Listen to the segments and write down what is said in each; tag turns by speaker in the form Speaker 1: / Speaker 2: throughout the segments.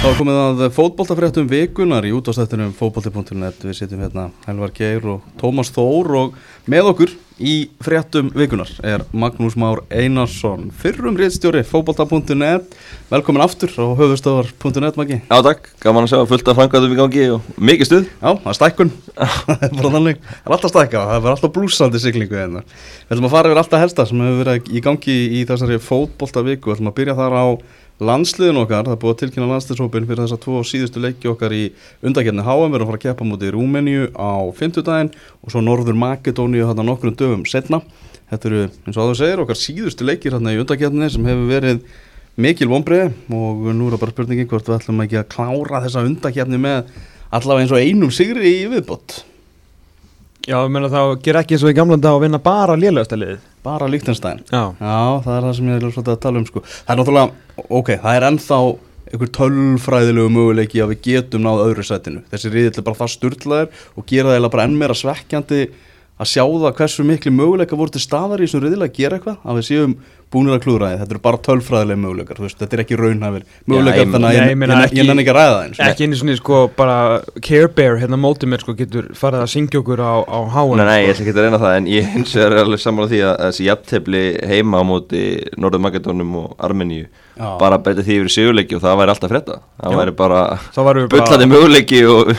Speaker 1: Þá komið að fótboltafréttum vikunar í útastættunum fótbolti.net Við sitjum hérna Helvar Geir og Tómas Þór og með okkur í fréttum vikunar er Magnús Már Einarsson fyrrum réttstjóri fótbolta.net Velkomin aftur á höfustöðar.net Maggi.
Speaker 2: Já takk, gaman að sjá fullt af framkvæmdum í gangi og mikið stuð.
Speaker 1: Já, það er stækkun. Það er bara þannig, það er alltaf stækka það er alltaf blúsandi siglingu hérna. Við ætlum að fara yfir alltaf helsta sem hefur verið í gangi í þessari fótboltaviku. Við ætlum að byrja þar á landsliðin okkar, það er búið að tilkynna landsliðshópin fyrir þessar tvo síðustu leiki okkar í undakefni HM, við erum að fara að keppa mútið Rúmeníu á fymtudaginn og svo Norður Makedóníu hérna nokkrum dögum setna. Þetta eru, eins og að þú segir, okkar síðustu leikir hérna í undakefni sem hefur verið mikil vonbreið og nú er bara spurningin hvort við ætlum ekki að klára þessa undakefni með allavega eins og einum sigri í viðbott.
Speaker 3: Já, ég meina þá ger ekki eins og í gamla dag að vinna bara lélegasta liðið
Speaker 1: Bara Líktenstein
Speaker 3: Já,
Speaker 1: Já, það er það sem ég er svolítið að tala um sko. Það er náttúrulega, ok, það er ennþá einhver tölfræðilegu möguleiki að við getum náð öðru setinu. Þessi riðill er bara það sturglaður og gera það bara enn meira svekkjandi að sjá það hversu miklu möguleika voru til staðar í þessum riðill að gera eitthvað, að við séum búinir að klúra þið. Þetta eru bara tölfræðilega möguleikar, þú veist, þetta er ekki raunhæfir möguleikar,
Speaker 2: ég-
Speaker 1: þannig að ég,
Speaker 3: ég
Speaker 1: ég,
Speaker 3: ekki-
Speaker 1: ég nenni ekki að ræða það eins.
Speaker 3: ekki einu svona sko bara Care Bear hérna mótið mér sko getur farið að syngja okkur á, á háan
Speaker 2: Nei, nei, ég
Speaker 3: sko.
Speaker 2: ætla ekki að reyna það en ég hins vegar er alveg sammála því að þessi jafntefli heima á móti Norður Makedónum og Armeníu
Speaker 1: Já.
Speaker 2: bara betið því yfir sigurleiki og það væri alltaf frétta það
Speaker 3: Já.
Speaker 2: væri bara bullandi möguleiki og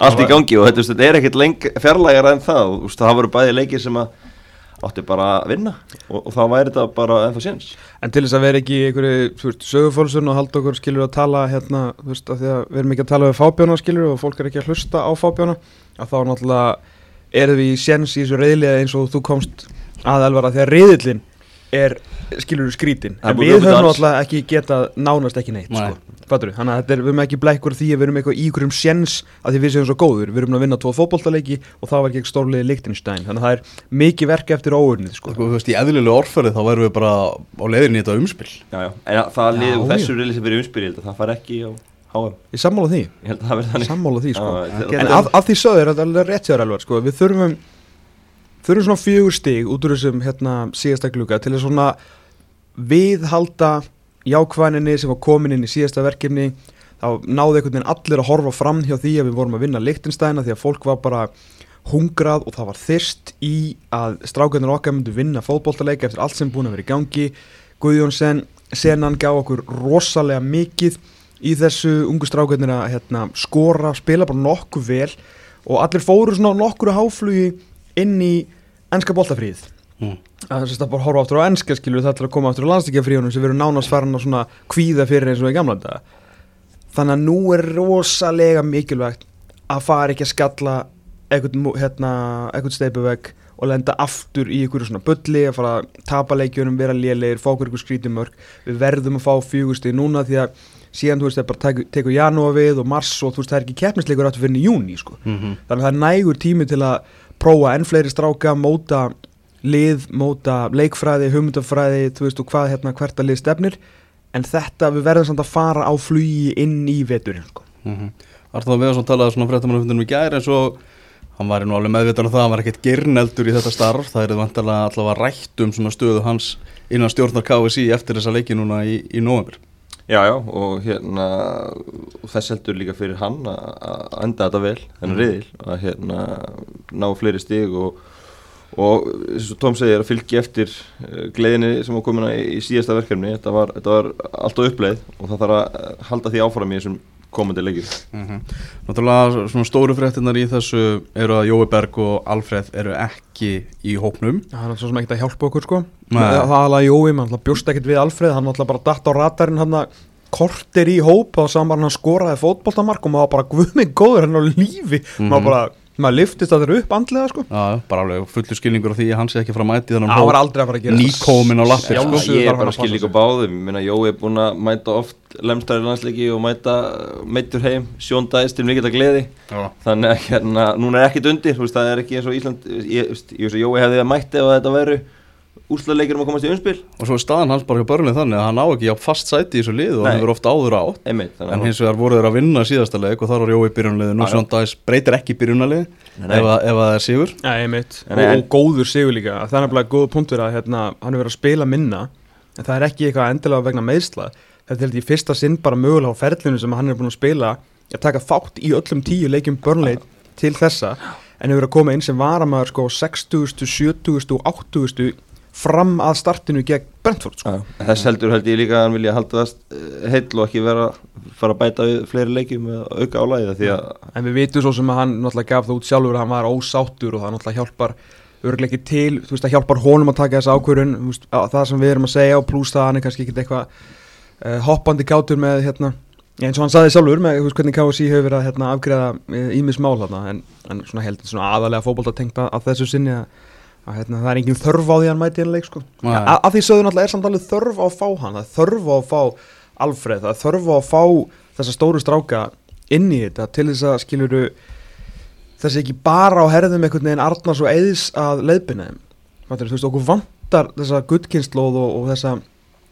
Speaker 2: allt í gangi og þetta, þú veist, þetta er ekkert fjarlægar en það og það voru bæði leikir sem að átti bara að vinna og, og þá væri þetta bara ennþá séns.
Speaker 3: En til þess að vera ekki í einhverju sögufólsun og halda okkur skilur að tala hérna, þú veist, af því að við erum ekki að tala við fábjána skilur og fólk er ekki að hlusta á fábjána að þá náttúrulega erum við í séns í þessu reyðliða eins og þú komst að elvara því að reyðlinn er skilur skrítin
Speaker 2: Það er
Speaker 3: en við höfum náttúrulega ekki getað nánast ekki neitt
Speaker 1: Nei.
Speaker 3: sko. Fattur, þannig að þetta er, við erum ekki blekkur því að við erum eitthvað í ykkurum séns að því við séum svo góður við erum að vinna tvo fótboltaleiki og það var ekki stórliði Lichtenstein þannig að það er mikið verk eftir óurnið sko.
Speaker 1: Sko, þú veist, í eðlilegu orðferði þá værum við bara á leiðinni í þetta umspill.
Speaker 2: já, já. en að það liður þessu reyli sem verið að það fari ekki á HM
Speaker 3: Ég sammála því
Speaker 2: ég held að það verði þannig
Speaker 3: Sammála því sko En að, að því sögður, þurfum svona fjögur stig út úr þessum hérna, síðasta gluga til að svona viðhalda jákvæninni sem var komin inn í síðasta verkefni. Þá náði einhvern veginn allir að horfa fram hjá því að við vorum að vinna Lichtensteina því að fólk var bara hungrað og það var þyrst í að strákarnir okkar myndu vinna fótboltaleika eftir allt sem búin að vera í gangi. Guðjónsson, senan gaf okkur rosalega mikið í þessu. Ungu strákarnir að hérna, skora, spila bara nokkuð vel og allir fóru svona nokkur háflugi inn í ennska boltafríð
Speaker 1: Mm.
Speaker 3: að þess að bara horfa aftur á ennska skilur þetta er að koma aftur á landstíkjafríðunum sem erum nánast farin að svona kvíða fyrir eins og í gamla þetta þannig að nú er rosalega mikilvægt að fara ekki að skalla eitthvað, hérna, eitthvað steipuvegg og lenda aftur í einhverju svona bulli að fara að tapa leikjunum, vera lélegir fá okkur skrítumörk, við verðum að fá fjögusti núna því að síðan þú veist það bara tekur, tekur janúar við og mars og þú veist það er ekki keppnisleikur aftur fyrir júni sko.
Speaker 1: Mm
Speaker 3: þannig að það er nægur tími til að prófa enn fleiri stráka, móta lið, móta leikfræði, hugmyndafræði þú veist og hvað hérna hvert að lið stefnir. En þetta við verðum samt að fara á flugi inn í veturinn sko.
Speaker 1: Mm Arþóð Veðarsson talaði svona fréttamannafundinum í gær eins og hann var nú alveg meðvitan á það að hann var ekkert gyrneldur í þetta starf. Það er vantarlega allavega rætt um svona stöðu hans innan stjórnar KSI eftir þessa leiki núna í, í november
Speaker 2: Já, já, og hérna þess heldur líka fyrir hann að enda þetta vel, þennan
Speaker 1: Mhm.
Speaker 2: riðil að hérna ná fleiri stig og, og eins og Tom segir að fylgja eftir uh, gleðinni sem var komin í, í síðasta verkefni þetta var, þetta var alltaf uppleið og það þarf að eh, halda því áfram í þessum komandi leikir.
Speaker 1: Náttúrulega svona stóru fréttinnar í þessu eru að Jói Berg og Alfreð eru ekki í hópnum.
Speaker 3: Það er svo sem ekkert að hjálpa okkur sko.
Speaker 1: Nei.
Speaker 3: það er alveg Jói, mann bjóst ekkert við Alfreð. Hann alltaf bara datt á radarinn hann kortir í hóp. Og saman hann skoraði fótboltamark og maður bara guðmig góður hann á lífi. Maður bara, maður liftist að þeirra upp andlega sko.
Speaker 1: Já, bara alveg fullu skilningur á því að hann sé ekki frá mæti þannig
Speaker 3: það var aldrei að fara að gera
Speaker 1: nýkomin á lappir sko.
Speaker 2: Ég er
Speaker 3: hann
Speaker 2: bara
Speaker 3: passa
Speaker 2: líka báðum Ég meina, Jói er búin að mæta oft lemstæri landsleiki og mæta meittur heim, sjóndæðist til mikilvæg gleði
Speaker 1: Já.
Speaker 2: þannig að hérna, núna er ekkit undir þú veist, það er ekki eins og Ísland ég, þú veist, Jói hefði að mætti ef þetta veru úrslagleikir um að komast í umspil.
Speaker 1: Og svo er staðan hans bara hjá börnlega þannig að hann á ekki fast sæti í þessu lið og
Speaker 2: Nei.
Speaker 1: hann hefur oft áður átt.
Speaker 2: Einmitt,
Speaker 1: en hins vegar voru þeir að vinna síðasta leik og þar var Jói
Speaker 2: Já, já.
Speaker 1: Sjón Dæs breytir ekki
Speaker 2: nei.
Speaker 1: ef, að- ef að það er sigur.
Speaker 3: Nei, einmitt,
Speaker 2: En-
Speaker 3: og, og góður sigur líka. Það er nefnilega góð punktur að hérna, hann er verið að spila minna en það er ekki eitthvað endilega vegna meðsla þetta er held ég fyrsta sinn bara mögulega á ferlinu sem hann er búin að spila að taka þátt í öllum tíu leikjum Burnley til þessa. En hefur að koma inn sem varamæður sko á 60, 70 og 80 fram að startinu gegn Brentford sko.
Speaker 2: Já, þess heldur held ég líka að hann vilja halda það eh, heill og ekki vera fara að bæta við fleiri leikjum með að auka álæði því að
Speaker 3: en við vitum svo sem að hann náttúrulega gaf það út sjálfur að hann var ósáttur og það náttúrulega hjálpar örglega ekki til, þú veist það hjálpar honum að taka þessa ákvörun, veist, á, það sem við erum að segja og pluss það að hann er kannski ekkit eitthvað uh, hoppandi gátur með hérna eins og hann saði sjálfur með veist, hvernig KSI hefur verið að hérna, afgreða ímis mál þarna, en, en svona held svona aðalega fótbolta tengt að, að þessu sinni að, að hérna, það er engin þörf á því að hann mæti hérna leik sko. Ja, að því sögðu náttúrulega er samt alveg þörf á að fá hann. Það er þörf á að fá Alfred. Það er þörf á að fá þessa stóru stráka inn í þetta til þess að skiluru þessi ekki bara á herðum einhvern veginn Arnars og Eðis að leiðbina þeim. Þú veist, okkur vantar þessa guttkynnslóð og, og þessa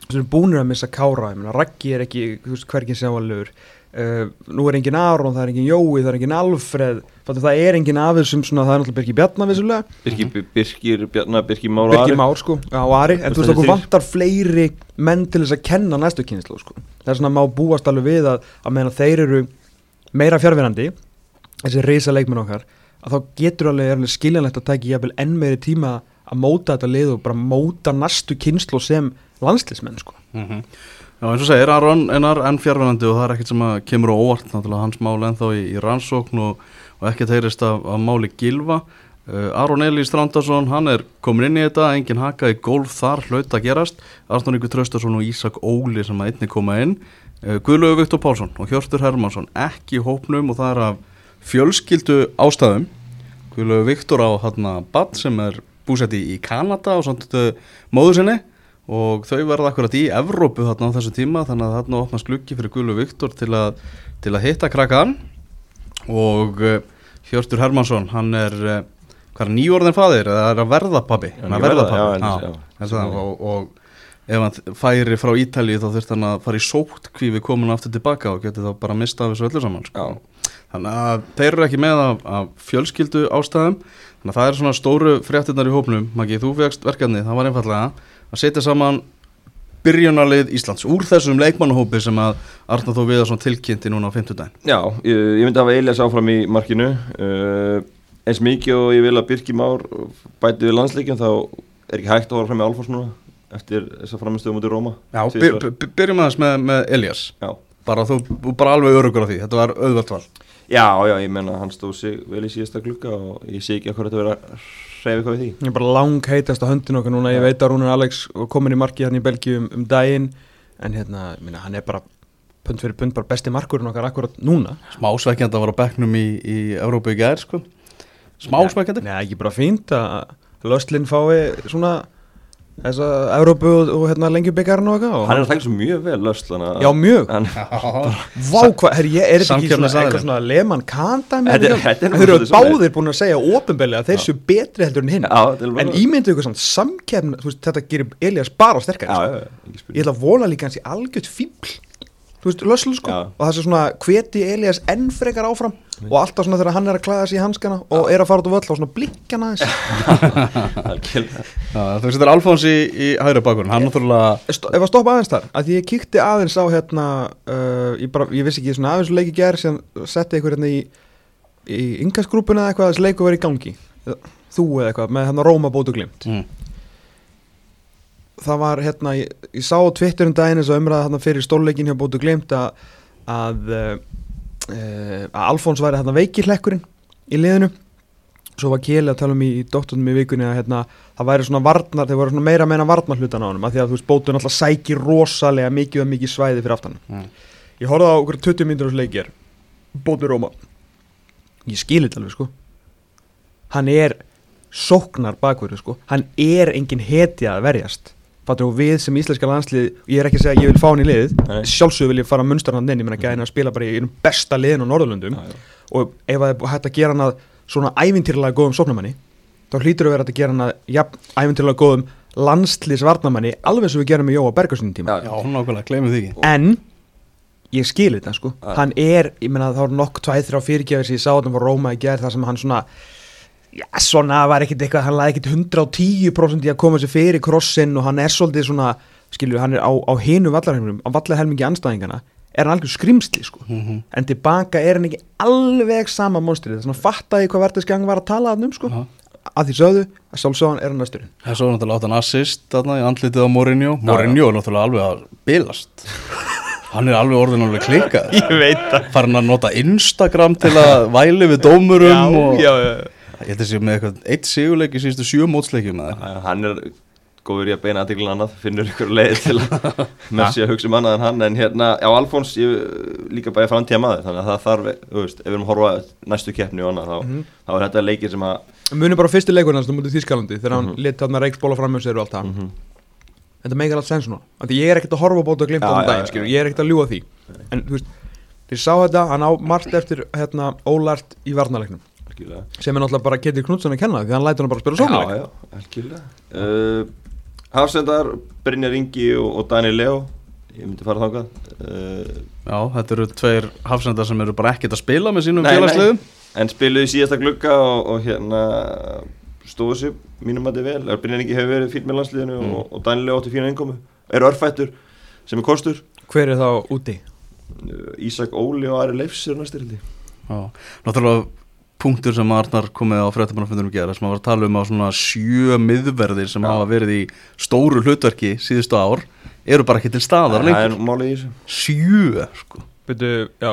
Speaker 3: sem er búinir að missa kára. Ég meina, Raggi er ekki, hvergin sjáalur uh, nú er engin Aron, það er engin Jói það er engin Alfred, Fattir, það er engin afið sem svona, það er náttúrulega Birgir Bjarnar vissulega
Speaker 2: Birkir, Birkir, Bjarnar, Birkir Már og Ari
Speaker 3: Már sko, já, og Ari en
Speaker 2: Þú
Speaker 3: veist, okkur vantar fleiri menn til þess að kenna næstu kynnslóð sko. það er svona má búast alveg við að, að meðan þeir eru meira fjárvinandi þessi reysa leikmenn okkar að þá getur alveg, alveg skiljanlegt að taka jafnvel enn meiri tíma að móta þetta lið og bara móta næstu kynslu sem landslismenn sko.
Speaker 1: Mhm. Já, eins og segir, Aron einar enn fjárvænandi og það er ekkert sem að kemur á óvart, náttúrulega hans mál ennþá í, í rannsókn og, og ekkert heyrist af, af máli Gilva. Uh, Aron Elí Strandarsson, hann er komin inn í þetta, engin haka í golf þar hlaut að gerast. Arnur Ykkur Traustarsson og Ísak Óli sem að einni koma inn. Uh, Guðlaugur Viktor Pálsson og Hjörtur Hermansson ekki í hópnum og það er af fjölskyldu ástæðum. Guðlaugur Viktor á hérna Badd sem er búsett í, Kanada og svona móður sinni og þau verða akkurat í Evrópu þarna á þessu tíma þannig að þarna opnast gluggi fyrir Guðlu Viktor til að, til að hitta krakkan og uh, Hjörtur Hermansson hann er uh, hvað er nýjórðin faðir eða er að verða pabbi? Er og, og ef hann færi frá Ítalíu þá þurft hann að fara í sótt kvífi komin aftur tilbaka og geti þá bara mista af þessu öllu saman sko. Þannig að þeir eru ekki með af, af fjölskyldu ástæðum þannig að það er svona stóru fréttinnar í hópnum. Maggi, þú fegst verkefni, það var einfallega að setja saman byrjunarlið Íslands úr þessum leikmannahópi sem að Arnar Þó Viðarsson tilkynnti núna á 50 daginn
Speaker 2: Já, ég, ég myndi hafa Elias áfram í markinu. Uh, eins mikið og ég vil að Birkir Már bæti við landsleikin þá er ekki hægt að vara fram með Alfons núna eftir þessa framistöðum út í Róma
Speaker 1: Já, byr, byr, byrjum aðeins með, með Elias.
Speaker 2: Já.
Speaker 1: bara þú, bara alveg örugur á því þetta var auðvöld val.
Speaker 2: Já, já, ég menna hann stóð sig vel í síðasta glugga og ég sé ekki að hvað þetta verið reyfi eitthvað við því?
Speaker 3: Ég er bara lang heitast á höndin okkar núna, ég
Speaker 2: Já.
Speaker 3: veit að Rúnar Alex komin í marki hérna í Belgíu um, um daginn. En hérna, minna, hann er bara pund fyrir pund bara besti markurinn okkar akkurat núna.
Speaker 1: Smá svekkjandi að vara á bekknum í, í Evrópu í gær sko. Smá svekkjandi
Speaker 3: Nei, ekki bara fínt að Löstlinn fái svona þessa Európu og, og hérna lengjubikkarinn og eitthvað og
Speaker 2: Hann er að taka svo mjög vel löst
Speaker 3: Já, mjög.
Speaker 2: Hann,
Speaker 3: Vá, hvað, herri, ég er þetta ekki svona svona Lehmann Kanta
Speaker 2: Þetta þetta er
Speaker 3: Þeir eru báðir búin að segja ópenbarlega að þeir séu betri heldur en hinn. En ímyndu ykkur samt veist, þetta gerir Elias bara sterkari
Speaker 2: Já,
Speaker 3: sko.
Speaker 2: já, já, ekki
Speaker 3: Ég ætla að vola líka hans í algjört fíbl Þú veist, löslu sko.
Speaker 2: Já.
Speaker 3: Og það sé svona hveti Elias enn frekar áfram. Og alltaf svona þegar hann er að klæða sig í hanskana Og er að fara út á völl og svona blikkana þess
Speaker 1: þú setur Alfons í, í hægri bakgrunn hann náttúrulega
Speaker 3: Sto- Ef að stoppa aðeins þar að Því ég kíkti aðeins á hérna uh, ég, bara, ég vissi ekki svona aðeins leiki ger sem setti einhver hérna í í yngasgrúpuna eða eitthvað að þessi leiku verið í gangi. Þú eða eitthvað með hérna Róma bótu glimt.
Speaker 1: Mm.
Speaker 3: Það var hérna, ég, ég sá á Twitter um daginn eins og umræða hérna fyrir stórleikin hjá bótu glimt að að, uh, uh, að Alfons væri hérna veikillekkurinn í liðinu. Svo var Kjeli að tala um í, doktornum í vikunni að hérna, það væri svona varnar, þeir voru svona meira meina varnar hlutan á honum, að því að þú veist bótu náttúrulega sækir rosalega mikið og mikið svæði fyrir aftan
Speaker 1: Mm.
Speaker 3: ég horfði á okkur 20 mínútur á leikir bótu Róma. Ég skilir þetta alveg sko. Hann er sóknar bakverður sko. Hann er engin hetja að verjast fattur þú við sem íslenska landslið ég er ekki að segja að ég vil fá hann í liðið
Speaker 2: Nei.
Speaker 3: sjálfsög vil ég fara munstar hann inn ég meina gæðin að spila bara í einum besta liðin á Norðurlöndum
Speaker 2: Já, já.
Speaker 3: og ef það er hægt að gera hann að svona ævintýrlega góðum sóknarmanni þá hlýtur að vera að gera hann að ja, ævintýrlega góðum landsliðsvarnarmanni alveg sem við gerum með Jóa Bergarssoni tíma
Speaker 2: Já,
Speaker 1: hún nákvæmlega, gleymið því ekki
Speaker 3: en ég skil þetta sko
Speaker 2: Já.
Speaker 3: hann er, ég meina þá er nokk tvæð já svona var ekkit eitthvað hann laði ekkit 110% í að koma sér fyrir krossin og hann er svolítið svona skilur hann er á, á hinu vallarhelminum á vallarhelmingi anstæðingana er hann algjör skrimsli sko.
Speaker 1: Mhm.
Speaker 3: en tilbaka er hann ekki alveg sama monstrið, þannig að fatta ég hvað verðisgang var að tala hann um sko.
Speaker 1: Aha.
Speaker 3: að því sögðu, að sjálfsögðan er hann næsturinn
Speaker 1: Það er svo náttúrulega átt hann assist þarna í andlitið á Mourinho Mourinho er náttúrulega alveg að bilast Hann er alveg orðin alveg klikkað
Speaker 3: ég veit það
Speaker 1: Farin að nota Instagram til að væli við dómurum og
Speaker 3: já, já.
Speaker 1: Ég held að sé með eitthvað eitt sigurleik í síðustu sjö mótsleikjum
Speaker 2: hann er góður í að beina aðteglun annað finnur ykkur leið til að með sér að hugsa um annað en hann en hérna, já Alfons ég, líka bara framtíða maður þannig að það þarf, þú veist, ef við erum að horfa á næstu keppni og annað, þá, þá er þetta leikir sem að
Speaker 3: munum bara á fyrstu leikurinn hans mútið Þískalandi þegar hann
Speaker 2: Mhm.
Speaker 3: lit þarna reiksbóla fram með sér og allt það.
Speaker 2: Mhm.
Speaker 3: þetta meikar allt sens nú. Af því ég er ekkert að horfa á bóta og glimta á
Speaker 2: já,
Speaker 3: daginn skilur, ég er ekkert að ljúa því. En þetta
Speaker 2: algjörlega.
Speaker 3: Sem er náttúrulega bara Ketil Knútsson að kenna því hann lætur hann bara spila
Speaker 2: Já,
Speaker 3: sóknarleik.
Speaker 2: Já, algjörlega. Uh, Hafsendar, Brynjar Ingi og, og Daniel Leo Ég myndi fara þangað. Uh,
Speaker 1: Já, þetta eru tveir hafsendar sem eru bara ekkert að spila með sínum félagsliðum.
Speaker 2: En spiluðu í síðasta glugga og, og hérna stóðu sér mínum að vel. Er Brynjar Ingi hefur verið fín með landsliðinu
Speaker 1: Mm.
Speaker 2: og, og Daniel Leo átti fína innkomu. Er örfættur sem er kostur.
Speaker 3: Hver er þá úti?
Speaker 2: uh, Ísak Óli og Ari Leifs eru næstir.
Speaker 1: Já, náttúrulega punktur sem Arnar komið á fréttabannafundunum gera sem að var að tala um á svona sjö miðverðir sem
Speaker 2: Já.
Speaker 1: hafa verið í stóru hlutverki síðustu ár eru bara ekki til staðar
Speaker 2: er
Speaker 1: lengur. sjö, sko.
Speaker 3: Byrju, já,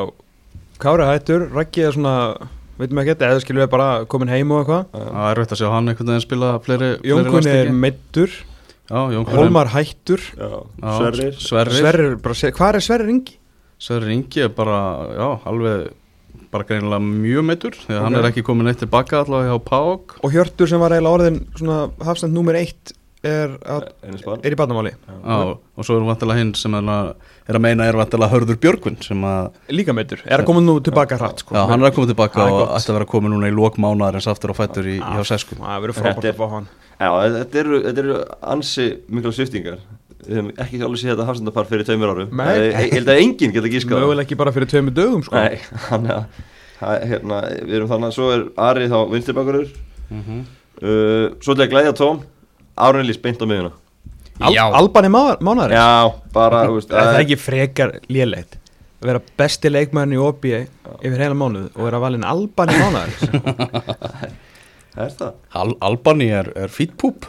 Speaker 3: Kári hættur, Raggi er svona veitum ekki þetta, eða skilur við bara komin heim og eitthvað.
Speaker 1: Það er erfitt að sjá hann einhvern veginn spila fleiri, fleiri
Speaker 3: Jónkunni er meittur Hólmar hættur.
Speaker 2: Já,
Speaker 1: Já,
Speaker 2: Sverrir.
Speaker 1: Sverrir.
Speaker 3: Sverrir, bara, se- hvað er Sverrir Ingi?
Speaker 1: Sverrir Ingi er bara, já, alveg bara greinilega mjög meittur því að hann
Speaker 3: Ok.
Speaker 1: er ekki komin eitt tilbaka allavega hjá Pák
Speaker 3: Og Hjörtur sem var eiginlega orðin svona hafstand nummer eitt er, að, er í barnamáli.
Speaker 1: Já, og svo er vantilega hinn sem er að, er að meina er vantilega Hörður Björgvin sem að,
Speaker 3: Líka meittur, er að koma nú tilbaka hratt sko.
Speaker 1: já, hann er að koma tilbaka og ætti að vera að koma núna í lók mánaðarins aftur á fættur í, hjá Sesku.
Speaker 3: Það verður frábært að fá hann.
Speaker 2: Já, þetta eru, þetta eru ansi mikla sviftingar Við höfum ekki alveg séð þetta hafsendapar fyrir tveimur árum. Ég ég held að enginn geta gískað
Speaker 3: Mögulega ekki bara fyrir tveimur dögum sko.
Speaker 2: Nei, hann er að hérna, við erum þannig að svo er Ari þá vinstibakurur
Speaker 1: mm -hmm.
Speaker 2: uh, Svo til að glæðja Tóm Árun Elís beint á miðuna
Speaker 3: Al
Speaker 1: Já.
Speaker 3: Albani mánar
Speaker 2: Já, bara, þú veist
Speaker 3: Það er ekki frekar lélegt að vera besti leikmæðin í OBA yfir heila mánuð og vera valinn Albani mánar
Speaker 2: Það er það,
Speaker 1: Al Albani er, er fýtt púp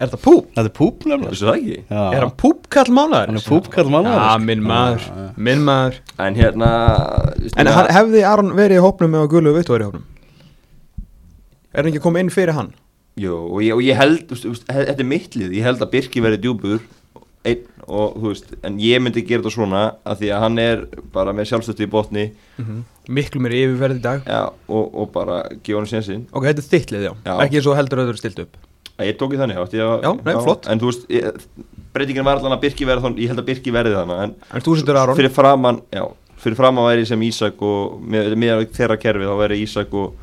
Speaker 3: Er það púp?
Speaker 1: Þetta er púp nefnilega
Speaker 2: vissu það ekki
Speaker 1: Já.
Speaker 3: Er hann púpkall mánar?
Speaker 1: Hann er púpkall mánaðarins.
Speaker 3: Já, minn maður, minn maður
Speaker 2: En hérna
Speaker 3: En hann, hefði Aron verið í hópnum með að Gullu Vittu verið í hópnum? Er hann ekki komið inn fyrir hann?
Speaker 2: Jú, og ég, og ég held, þú veist, þú veist, þetta er mitt lið Ég held að Birki verði djúpur einn, og þú veist, en ég myndi gera þetta svona að því að hann er bara með sjálfstötti í botni
Speaker 3: Miklu mér yfirverð í dag
Speaker 2: já, og, og bara gefa hann sénsinn
Speaker 3: Ok, þetta er þittlið, já.
Speaker 2: Já.
Speaker 3: Ekki
Speaker 2: Ég tók í þannig, að
Speaker 3: Já, nei, flott.
Speaker 2: En þú veist, breytingin var allan að Birki verði þannig Ég held að Birki verði þannig En
Speaker 3: En þú setur Aron?
Speaker 2: fyrir framann, já Fyrir framann væri sem Ísak og með, með þeirra kerfi þá væri Ísak og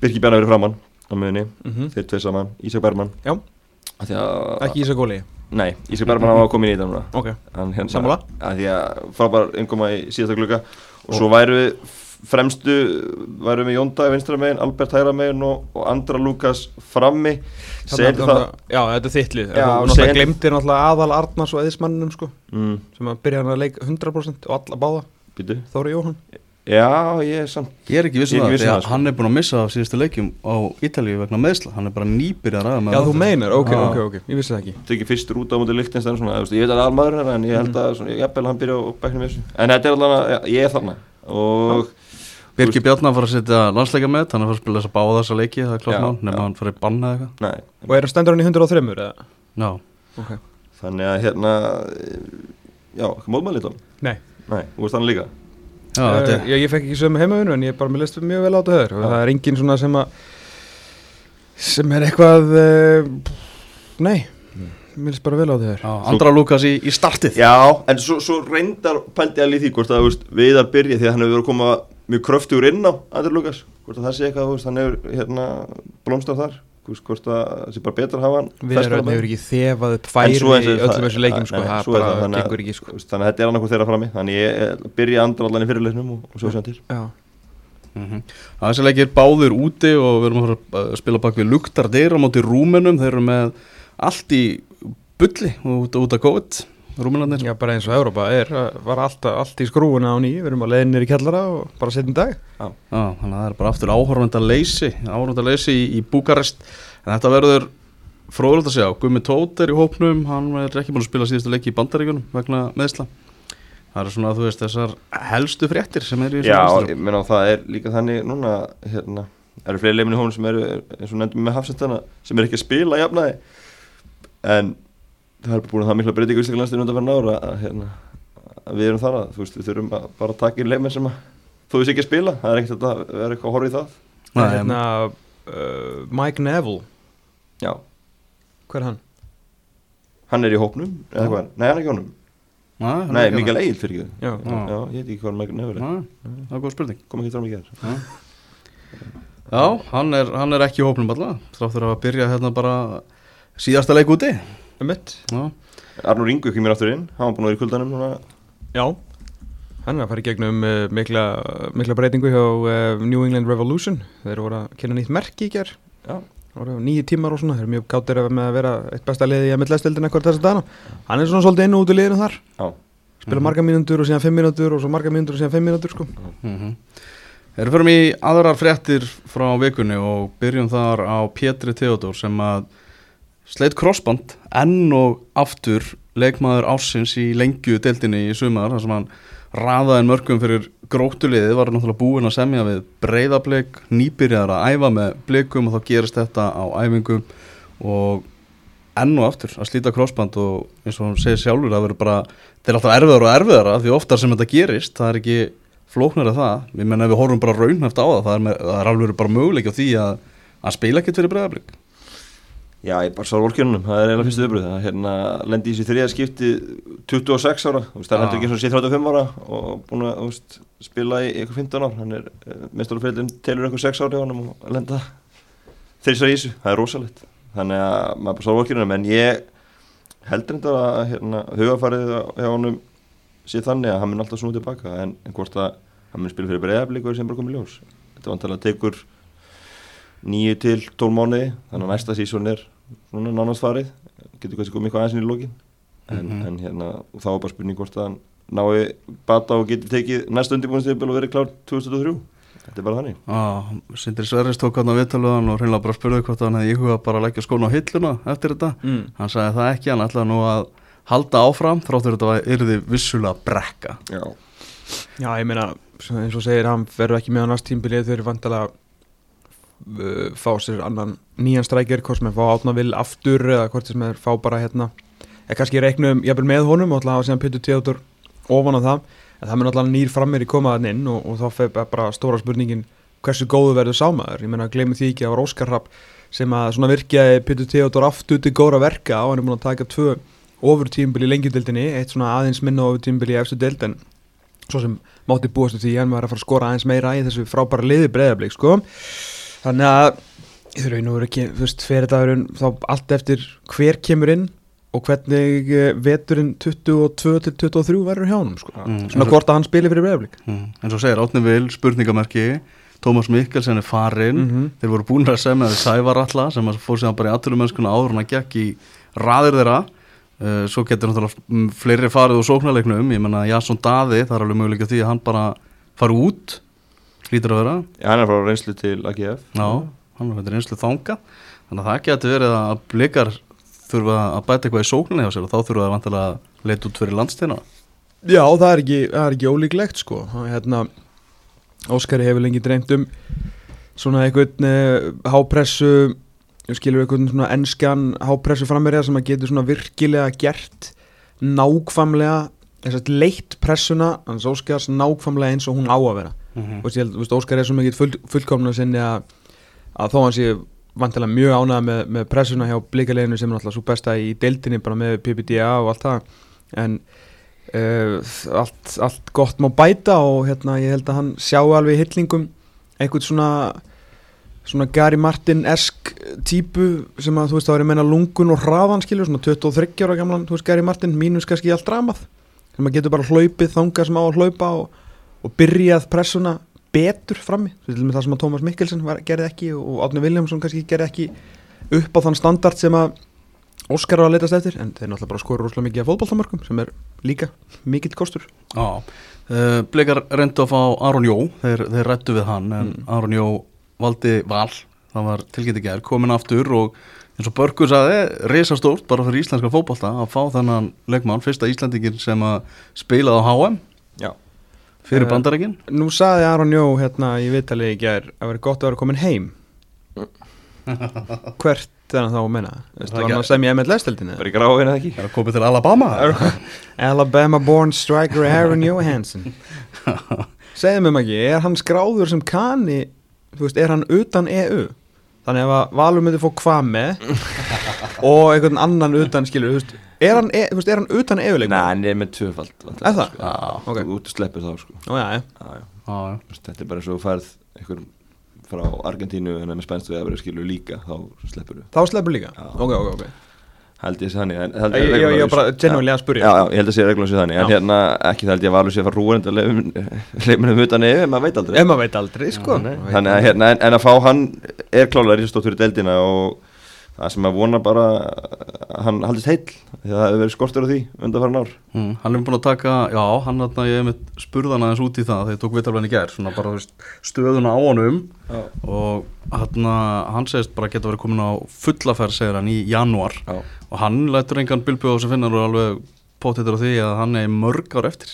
Speaker 2: Birki Bjarnar verið framann á miðunni
Speaker 3: Mhm.
Speaker 2: Þeir tveir saman, Ísak Bergmann.
Speaker 3: Já, ekki Ísak Óli?
Speaker 2: Nei, Ísak Bergmann hafa komin í þetta núna.
Speaker 3: Ok,
Speaker 2: hérna,
Speaker 3: Sammála.
Speaker 2: Því að frábær innkoma í síðasta glugga. Og svo væru við fremstu væru við Jónda vinstra megin, Albert hægra megin og, og Andra Lukas frammi. Segir það
Speaker 3: Já, þetta er þittlið Þú glemtir náttúrulega aðal Arnars og eðismannum sko
Speaker 2: mm,
Speaker 3: sem að byrja hann að leika 100% og alla báða.
Speaker 2: Býtu
Speaker 3: Þóri Jóhann.
Speaker 2: Já, ég er samt
Speaker 1: Ég er ekki viss
Speaker 2: Ég
Speaker 1: um
Speaker 2: er ekki
Speaker 1: það,
Speaker 2: um
Speaker 1: því
Speaker 2: það,
Speaker 1: að
Speaker 2: sko.
Speaker 1: hann er búin að missa síðustu leikjum á Ítalíu vegna meðsla, hann er bara nýbyrjar að
Speaker 3: Já, þú meinar, ok, ok, ok, ég vissi það ekki.
Speaker 2: Tekið fyrstur út á þú veist, ég veit að það er almaður en ég held að
Speaker 1: Birgir Bjarnar fara að setja landsleika með hann er að fara að spila þess að báða þessa leiki það er klart mál, nema hann fara í banna eða
Speaker 2: nei,
Speaker 3: Og er hann stendur hann í 103 eða?
Speaker 1: eitthvað Já,
Speaker 3: Ok.
Speaker 2: Þannig að hérna já, ekki mótmæli þá?
Speaker 3: Nei.
Speaker 2: Nei, þú veist hann líka?
Speaker 1: Já
Speaker 3: uh,
Speaker 1: þetta er
Speaker 3: ég, ég fekk ekki sömu heimavinu en ég bara mér leist mjög vel á þetta höður og það er engin svona sem að sem er eitthvað uh, nei mér leist bara vel á
Speaker 1: Já, Andra Lukas í, í startið.
Speaker 2: Já, en svo, svo reyndar pældi í því hvort að viðar byrja því að hann hefur verið að koma mjög kröftugur inn á Andri Lukas, hvort að það sé eitthvað hann hefur hérna blómstað þar. Hvort að það sé bara betra að hafa hann
Speaker 3: við
Speaker 2: festan á
Speaker 3: erum
Speaker 2: bekknum.
Speaker 3: hefur ekki þefað upp
Speaker 2: En
Speaker 3: færi í
Speaker 2: það-
Speaker 3: öllum þessu leikjum sko,
Speaker 2: Nei,
Speaker 3: það
Speaker 2: er
Speaker 3: bara
Speaker 2: það,
Speaker 3: gengur ekki sko.
Speaker 2: þannig að þetta er annarkoð þeirra frammi. Þannig ég byrja andra allan í fyrirleiknum og, og svo sem til.
Speaker 3: Já,
Speaker 1: mm Þessi leikir báðir úti og við erum að spila bak við luktar dyr á móti rúmenum, þeir eru með allt í bulli út, út af COVID Rúmenarnir.
Speaker 3: Já, bara eins og Európa er, var allt, allt í skrúuna á nýju, við erum á leiðinir í kjallara og bara setjum dag.
Speaker 1: Já, þannig að það er bara aftur áhörvenda leysi áhörvenda leysi í, í Búkarest. En þetta verður fróðulegt að segja Gummi Tótt er í hópnum, hann er ekki búin að spila síðustu leiki í bandaríkunum vegna meðsla það er svona, þú veist, þessar helstu fréttir sem er í
Speaker 2: Já,
Speaker 1: meðslum.
Speaker 2: ég meina það er líka þannig núna hérna, eru fleiri leifin í hónum sem eru eins og nefndum með hafsettana sem er ekki að spila jafnaði en það er búin að það mikla breytingu í Íslandslandinu undan fyrir nára að, hérna, að við erum þar að þú veist, við þurfum að bara taka í leifin sem að þú veist ekki að spila, það er ekkert að vera eitthvað að horfa í það.
Speaker 1: Nei,
Speaker 3: hérna, uh, Mike Neville,
Speaker 2: Já,
Speaker 3: hver er hann?
Speaker 2: hann er í hópnum eða
Speaker 1: Já.
Speaker 2: hvað, nei hann er ekki í hónum
Speaker 1: er
Speaker 2: Nei, Mikael. Egil fyrir ekki
Speaker 3: Já,
Speaker 1: Já.
Speaker 2: Já, ég veit ekki hvað Mikael Nefur er.
Speaker 1: Nei, það er góð spurning.
Speaker 2: Kom ekki fram í gerð
Speaker 1: Já, hann er, hann er ekki í hópnum alltaf þráttur að byrja hérna bara síðasta leik úti
Speaker 3: um mitt.
Speaker 2: Arnur Ingu kemur aftur inn, hann var búin að vera í kuldanum núna.
Speaker 3: Já, hann er að fara í gegnum uh, mikla, mikla breytingu hjá uh, New England Revolution, þeir voru að kynna nýtt merki í ger, nýju tímar og svona, þeir eru mjög gáttir með að vera eitt besta liði í að mittlæstildin eitthvað þess að dana. Hann er svona svolítið inn og út í liðinu þar,
Speaker 2: já,
Speaker 3: spila
Speaker 1: Mhm.
Speaker 3: marga mínútur og síðan fimm mínútur og svo marga mínútur og síðan fimm mínútur sko.
Speaker 1: mm Erum fyrir í aðrar fréttir frá vikunni og byrjum þar á Pétri Theodor sem að sleitt krossband enn og aftur leikmaður ásins í lengju deildinni í sumar þar sem hann raðaði mörgum fyrir grótuliði var náttúrulega búinn að semja við breyðablik nýbyrjar að æfa með blikum og þá gerist þetta á æfingum og enn og aftur að slíta krossband og eins og hann segir sjálfur það verður bara, þetta er alltaf erfiðar og erfiðara því oftar sem þetta gerist, það er ekki flóknar að það, ég menna við horfum bara raunhæft á það, það er, með, það er alveg bara möguleik á því að, að spila ekkert fyrir breyðablík
Speaker 2: já, ég bara svar volkjörnunum, það er eiginlega fyrstu öfruð það hérna lendi í þessu þriða skipti 26 ára, það er
Speaker 1: Já.
Speaker 2: hendur ekki eins og sé 35 ára og búin að veist, spila í eitthvað 15 ár, hann er mestarfélagin telur eitthvað 6 ári á hann og lenda þrýsar í þessu, það er rosalegt. Þannig að maður bara svar volkjörnunum. En ég heldur þetta að hérna, hugafarið hjá honum sé þannig að hann mun alltaf snúið tilbaka en, en hvort að hann mun spila fyrir er sem bara komið ljós. Þetta vantilega tekur 9 til 12 mánuði. Þannig að næsta sísón er svona nánast farið. Getur kannski komið eitthvað aðeins inn í lókin en,
Speaker 1: Mhm.
Speaker 2: en hérna þá er bara spurning hvort að nái bata og geti tekið næsta undirbúinstipil og verið klár 2023 þetta er bara þannig.
Speaker 1: Ah, Sindri Sverris tók hann á viðtaluðan og hreinlega bara spurði hvort hann hefði íhuga bara að leggja skóna á hilluna eftir þetta.
Speaker 3: Mm.
Speaker 1: hann sagði það ekki, hann ætlaði nú að halda áfram þráttur þetta var yrði vissulega brekka.
Speaker 2: Já,
Speaker 3: Já, ég meina, eins og segir, hann verður ekki með á næst tímbilið, þau eru vantilega uh, fá sér annan nýjan strækjur, hvort sem er fá átnavil aftur eða hvort sem er fá bara hérna eða kannski reiknum jafnvel með honum og alltaf hafa síðan Pytur Theodor ofan á það en það mun alltaf nýr frammir í komaðan inn og, og þá fer bara stóra spurningin hversu góðu verður sámaður, ég meina glemir því ekki að var Óskar Rapp sem að svona virkjaði Pytur Theodor aftur til góra verka og hann er búin að taka tvö ofur tímbil í lengjudildinni, eitt svona aðeins minna ofur tímbil í efstu dild en svo sem mátti búast við því hann var að fara að skora aðeins meira í þessu frábæra liði breyðablík sko. Þannig að ég þurfi nú verið ekki, þú veist, fyrir dagurinn þá allt eftir hver kemur inn og hvernig eh, veturinn 22 til 23 verður hjá honum sko.
Speaker 1: Mm,
Speaker 3: svona hvort að hann spili fyrir breyðablík
Speaker 1: mm. En svo segir Átni Vil, spurningamerki Tómas Mikkelsen er farinn
Speaker 3: mm -hmm.
Speaker 1: þeir voru búin að semja við Sævar Alla sem fór síðan bara í aðturumennskuna áður en að gekk í raðir þeirra uh, svo getur náttúrulega fleiri farið úr sóknarleiknum, ég menna Jasson Daði það er alveg möguleika því að hann bara fari út hlýtur að vera.
Speaker 2: Já, hann er frá reynslu til AGF
Speaker 1: Já, hann er fyrir einslu þanga þannig að það getur verið að blikar þurfa að bæta eitthvað í sókninni hjá sér og þá þurfa það vantilega að leita út fyrir landstina
Speaker 3: Já, það er ekki, það er ekki ólíklegt sko. hérna, Óskari hefur lengi dreymt um svona einhvern uh, hápressu skilur einhvern svona enskan hápressu frammerja sem að getur svona virkilega gert að leitt pressuna hans Óskars nákvæmlega eins og hún á að vera
Speaker 1: mm
Speaker 3: ég þú veist, Óskar er svo mikið full, fullkomna sinni að, að þó hann sé vantilega mjög ánægð með, með pressuna hjá blikaleginu sem er alltaf svo besta í deildinni bara með PPDA og allt það en uh, allt, allt gott má bæta og hérna ég held að hann sjáu alveg í hyllingum einhvern svona svona Gary Martin-esk típu sem að þú veist að menna lungun og hraðan skilur, svona 23 ára gamlan þú veist Gary Martin, mínus kannski allt dramað sem að getur bara hlaupið þangað sem á að hlaupa og, og byrjað pressuna betur frammi, það sem að Tómas Mikkelsen var, gerði ekki og Átni Viljámsson kannski gerði ekki upp á þann standard sem að Óskar á að leitast eftir en þeir náttúrulega bara skoru rosalega mikið af fótballtamörkum sem er líka mikill kostur.
Speaker 1: Já, uh, Blikar reyndu að fá Aron Jó, þeir, þeir rættu við hann en
Speaker 3: Mm.
Speaker 1: Aron Jó valdi val það var tilgæti gær, komin aftur og eins og Börgur sagði, risastórt bara fyrir íslenska fótbolta að fá þennan leikmann, fyrsta Íslandingin sem að spilaði á HM
Speaker 2: Já,
Speaker 1: fyrir
Speaker 3: Eh,
Speaker 1: bandarækin
Speaker 3: Nú saði Aron Jó hérna í vitali í gær að vera gott að vera komin heim Hvert er hann þá að menna?
Speaker 1: Það
Speaker 3: var hann að semja MLS-deldinu?
Speaker 2: bara í gráin eða ekki
Speaker 1: er að koma til Alabama
Speaker 3: Alabama born striker Aaron Johansson Segðu mér maður ekki, er hann skráður sem kani, þú veist, er hann utan EU? Þannig ef að Valur myndi fá hvað með og einhvern annan utan skilur, þú veist, er hann, e, þú veist, er hann utan EU leikmann?
Speaker 2: Nei, hann er með tvöfald
Speaker 3: Er það?
Speaker 2: Sko.
Speaker 1: Já,
Speaker 3: Ok.
Speaker 2: Þú út og sleppir þá sko
Speaker 3: Ó, já, já.
Speaker 2: Já, já
Speaker 1: já, já.
Speaker 2: Þú veist, Þetta er bara þú færð einhver frá Argentínu en er með spænst við að vera skilur líka þá sleppur þú
Speaker 3: Þá sleppur líka?
Speaker 2: Já.
Speaker 3: Ok, ok, ok
Speaker 2: held ég sé þannig
Speaker 3: Ég, ég, ég, ég bara genuinely að spurja
Speaker 2: Já, já, ég held að sé reglum sé þannig En
Speaker 3: Já.
Speaker 2: hérna, ekki það held ég að valur sé að fara rúin Leimunum utan yfir, maður veit aldrei
Speaker 3: Ef maður veit aldrei, sko
Speaker 2: Nei, Þannig að hérna, en, en að fá hann er klálega risastótt fyrir deildina og það sem að vona bara að hann haldist heill því að það hefur verið skortur á því undanfæran ár
Speaker 1: Mm, hann er búin að taka, já, hann þarna ég hef mitt spurðan aðeins út í það þegar ég tók vitalvæðin í gær, svona bara stöðuna á honum
Speaker 2: Já.
Speaker 1: og hann, hann segist bara geta verið komin á fullaferð, segir hann, í janúar
Speaker 2: Já.
Speaker 1: og hann lætur engan bilbjóð á sem finnar og alveg pótittur á því að hann er mörg ár eftir.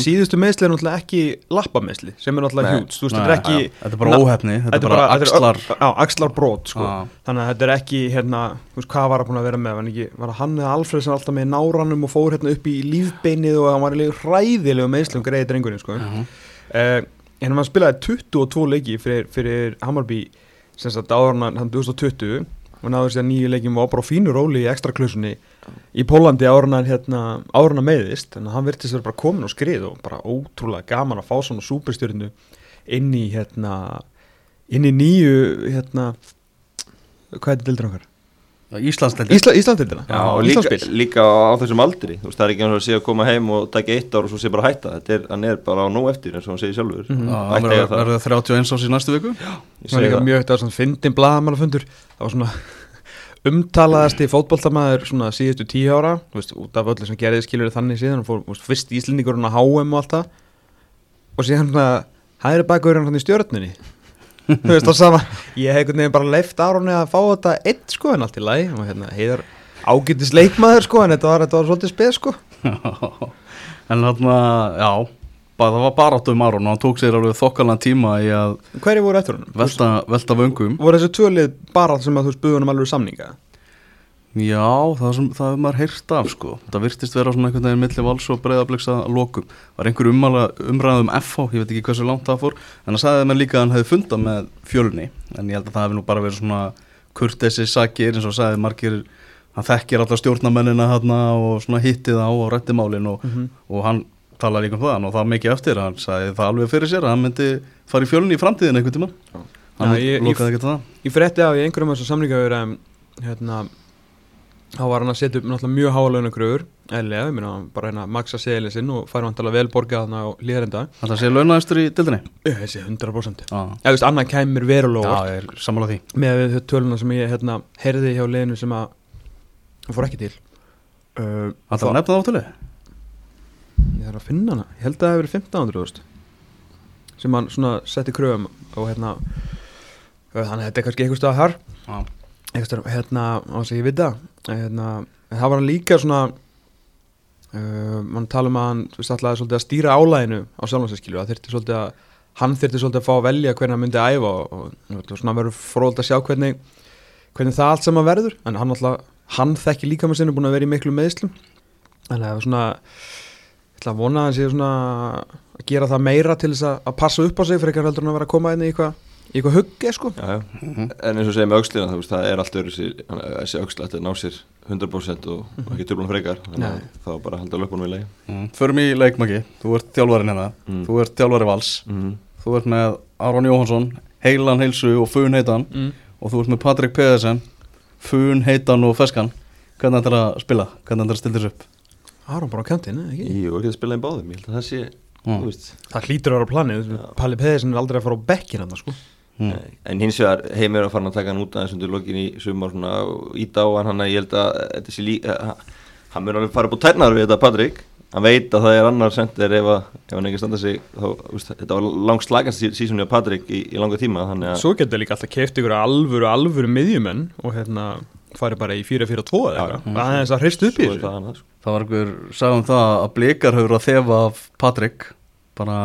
Speaker 3: Síðustu meðsli er náttúrulega ekki lappameðsli sem er náttúrulega hjút þetta er ekki
Speaker 1: ja, þetta er bara óhefni, þetta er bara axlar
Speaker 3: Já, axlar brot, sko. Þannig að þetta er ekki, hérna, þú veist, hvað var að búin að vera með ekki, var hann eða Alfred sem alltaf með náranum og fór hérna upp í lífbeinið og hann var í hræðilegu meðslum greiði drengurinn, sko
Speaker 1: Mhm.
Speaker 3: uh, En hann spilaði 22 leiki fyrir, fyrir Hammarby sem sagt áður hann 2020 og náður sér nýju leikjum og var bara á fínu róli í ekstra klusunni í Pólandi hann hérna, áður en hann meiðist þannig að hann virtist vera bara komin og skrið og bara ótrúlega gaman að fá svona súperstjörnu inn í hérna inn í nýju hérna hvað er þetta dildur okkar?
Speaker 1: Íslandsleiti
Speaker 3: Ísla, Íslandildina,
Speaker 2: Já, og líka, líka á þessum aldri. Þú veist, það er ekki eins og að sé að koma heim og taka eitt ár og svo sé bara að hætta, þetta er, hann er bara á nóg eftir eins og hann segir sjálfur. Að eiga það.
Speaker 1: verður 31 ás í næstu viku.
Speaker 2: Ég
Speaker 3: Það var
Speaker 2: segi
Speaker 3: líka
Speaker 2: það.
Speaker 3: mjög, það var svona fyndin blaðamannafundur. Það var svona umtalaðasti fótboltamaður svona síðustu tíu ára veist, út af öllu sem gerði skilur þannig síðan og fór veist, fyrst íslendingurinn á HM og allt það. Og síðan svona hægri bakurinn hann í stjórnunni þú veist, og sama ég hef einhvern veginn bara leift Aronni að fá þetta eitt sko en allt í lagi. Og hérna heiðar ágættis leikmaður sko en þetta var, þetta var svolítið speð sko.
Speaker 1: En hann, já bara, það var baráttu um Aron og hann tók sér alveg þokkalan tíma í að
Speaker 3: hverju voru eftir hann?
Speaker 1: velta, velta vöngum
Speaker 3: voru þessi tvölið bara sem að þú veist buðunum alveg samninga?
Speaker 1: Já, það, sem, það hefur maður heyrt af sko Það virtist vera svona einhvern veginn milli vals og breyðabliks að lokum Var einhver umræða, umræða um FH, ég veit ekki hversu langt það fór En það sagði mér líka að hann hefði fundað með fjölni En ég held að það hefði nú bara verið svona kurtesi sakir eins og sagði margir Hann þekkir alla stjórnamennina hérna og svona hittið á og rætti málin og,
Speaker 3: Mhm.
Speaker 1: og hann talaði líka um það og það var mikið eftir Hann sagði það alveg fyrir sér að hann myndi fara í fjölni í framtíðin einhvern tíma Hann
Speaker 3: Já, ég-
Speaker 1: lokaði ekkert það.
Speaker 3: Ég frétti af í einhverjum af þessum samlingaður um, hérna, þá var hann að setja upp mjög hálauna eðlilega, ég meina hann bara hérna að maksa seðilin sinn og færa hann til að vel borga þarna á líðarenda
Speaker 1: Það sé launaðistur í dildinni
Speaker 3: Ég sé 100%
Speaker 1: Já,
Speaker 3: Eða þú veist, annað
Speaker 1: Já, ég er sammála því.
Speaker 3: Með þau töluna sem ég hérna heyrði hjá liðinu sem að hann fór ekki til. Uh,
Speaker 1: Það var nefnað áttölu
Speaker 3: Ég þarf að finna hana, ég held að það hefur verið 1500 veist, sem hann svona setti kröfum og hérna þannig að þetta er kannski eitthvað stöða þar. Eitthvað stöða, hérna, á þess að ég vita. Hérna, en það var hann líka svona uh, mann tala um að hann ætlaði svolítið að stýra álæginu á sjálfansinskilu, það þyrfti svolítið að hann þyrfti svolítið að fá að velja hvernig hann myndi æfa og, og, og svona verður fróld að sjá hvernig hvernig það allt saman verður. En hann alltaf, hann þekki líka með sinni búin að vera í miklu meðslum að það var svona ætla að vona að hann sé svona að gera það meira til þess að, að passa upp á sig fyrir ekki heldur en að vera að koma inn í eitthvað í eitthvað hugge sko
Speaker 2: Já, já. En eins og segja með aukslina, þú veist, það er allt öðru þessi auksla að ná sér 100% og, og ekki trúblan frekar þá bara halda löpunum í lagi
Speaker 1: mm. Förum í leikmaki, þú ert þjálfarinn hérna
Speaker 2: Mm.
Speaker 1: Þú ert þjálfari vals
Speaker 2: mm.
Speaker 1: Þú ert með Aron Jóhansson, heilan heilsu og fun heitan
Speaker 3: mm.
Speaker 1: Og þú ert með Patrik Pedersen, fun heitan og feskan Hvernig ætlar að spila? Hvernig ætlar að stilla þessu upp?
Speaker 3: Aron bara á eða ekki?
Speaker 2: Jú, ekki að spila í báðum, ég held að það sé
Speaker 1: Mm.
Speaker 2: veist,
Speaker 3: Það hlýtur að vera planið,
Speaker 2: Já.
Speaker 3: Palli Peðisson er aldrei að fara á bekkin hann sko.
Speaker 1: Mm.
Speaker 2: En hins vegar heimir að fara að taka hann út aðeins undir lokin í sumar svona og íta á hann hann að ég held að þetta sé lí uh, hann mun alveg fara upp á tærnar við þetta Patrik hann veit að það er annar sendir ef, að, ef hann ekki standa sig þá, úst, þetta var langt slagast sísónu af Patrik í, í langa tíma þannig að
Speaker 3: Svo getur líka alltaf keft ykkur alvöru, alvöru miðjumenn og hérna farið bara í 4-4-2 eða eitthvað. Það er þess að hreist upp í
Speaker 2: svo er
Speaker 3: þessu.
Speaker 2: Það
Speaker 1: var einhver, sagði um það að blikar hefur að þefa af Patrik bara,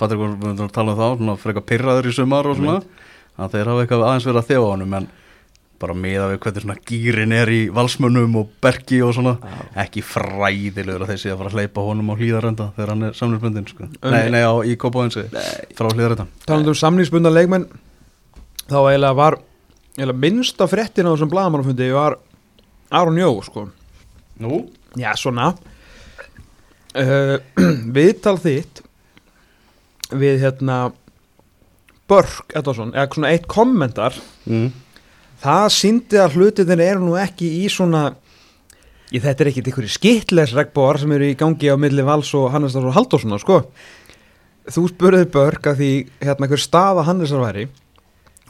Speaker 1: Patrik var við að tala um það svona frekar pyrraður í sumar og svona að þeir hafa eitthvað aðeins verið að þefa á honum en bara meða við hvernig svona gýrin er í valsmönnum og bergi og svona ekki fræðilegur að þeir sé að fara að hleypa honum á hlýðarenda þegar hann er samlingsbundin sko. nei, nei, á, í Kópáinsi frá hlýðarenda
Speaker 3: Talandi um samningsbundna leikmenn þá eiginlega var eiginlega minnsta fréttin á þessum bladamannafundi var Aron Jó sko.
Speaker 1: Nú?
Speaker 3: Já, svona. Uh, Viðtal þitt við hérna Börk Edvarsson, eða svona eitt kommentar.
Speaker 1: Mm.
Speaker 3: það síndi að hlutinir eru nú ekki í svona ég þetta er ekkit ykkur skittles regnbóar sem eru í gangi á milli Vals og Hannesar og Halldórssona sko. Þú spurðið Börk að því hérna hver staða Hannesar væri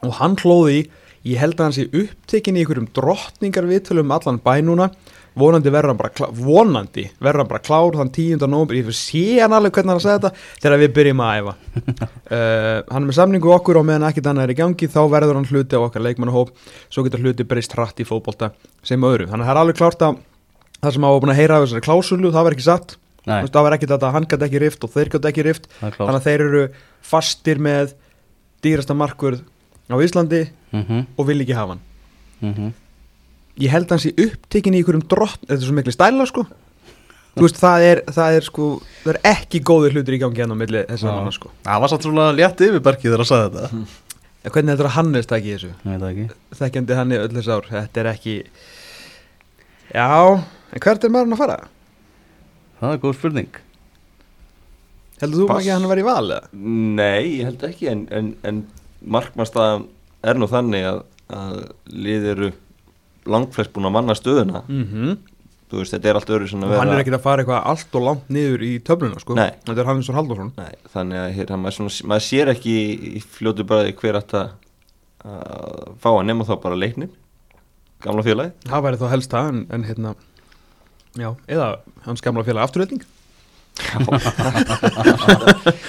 Speaker 3: og hann hlóði í ég held að hann sé upptekinn í ykkurum drottningar viðtölum allan bæ núna vonandi verður hann bara klár, vonandi verður hann bara klár þann 10. nómur, ég sé hann alveg hvernig hann að segja þetta þegar við byrjum að æfa. Uh, hann er með samningu okkur og meðan ekkert annað er í gangi þá verður hann hluti á okkar leikmannahóp. Svo getur hluti breyst hratt í fótbolta sem öðru, þannig að það er alveg klárt að það sem á að heyra af þessari klásulu, það var ekki satt. Veist, það var ekki þetta að hann gæti ekki rift og þeir gæti ekki rift. Þannig að þeir eru fastir með dýrasta markvörð á Íslandi
Speaker 1: mm -hmm.
Speaker 3: og vil ekki hafa hann.
Speaker 1: Mm
Speaker 3: ég held að hann sé upptekinn í ykkurum drott þetta er svo miklu stæla sko Þú veist, það er, það er sko það er ekki góðir hlutir í gangi enn á milli þessar
Speaker 1: Já.
Speaker 3: manna sko
Speaker 1: Það var samt svona létt yfir bergið þegar að sagði þetta
Speaker 3: en hvernig heldur að Hannes taki þessu
Speaker 1: Ég veit það ekki
Speaker 3: þekkjandi hann í öll þess ár þetta er ekki já, en hvert er maðurinn að fara?
Speaker 1: Það er góð spurning
Speaker 3: heldur þú
Speaker 2: Pass.
Speaker 3: ekki að hann var í val eða?
Speaker 2: Nei, ég held ekki en, en, en markmannstæðan er nú þannig að, að lið eru langflest búin að manna stöðuna.
Speaker 3: Mm
Speaker 2: þú veist, þetta er allt öðru
Speaker 3: og hann
Speaker 2: vera
Speaker 3: er ekki að fara eitthvað allt og langt niður í töfluna sko.
Speaker 2: Nei.
Speaker 3: þetta er Halldórsson.
Speaker 2: Nei, þannig að hér, maður, svona, maður sér ekki í fljótu bræði hver að að fá að nema þá bara leiknin gamla félagi
Speaker 3: það væri þá helst það en, en hérna já, eða hans gamla félag afturrelding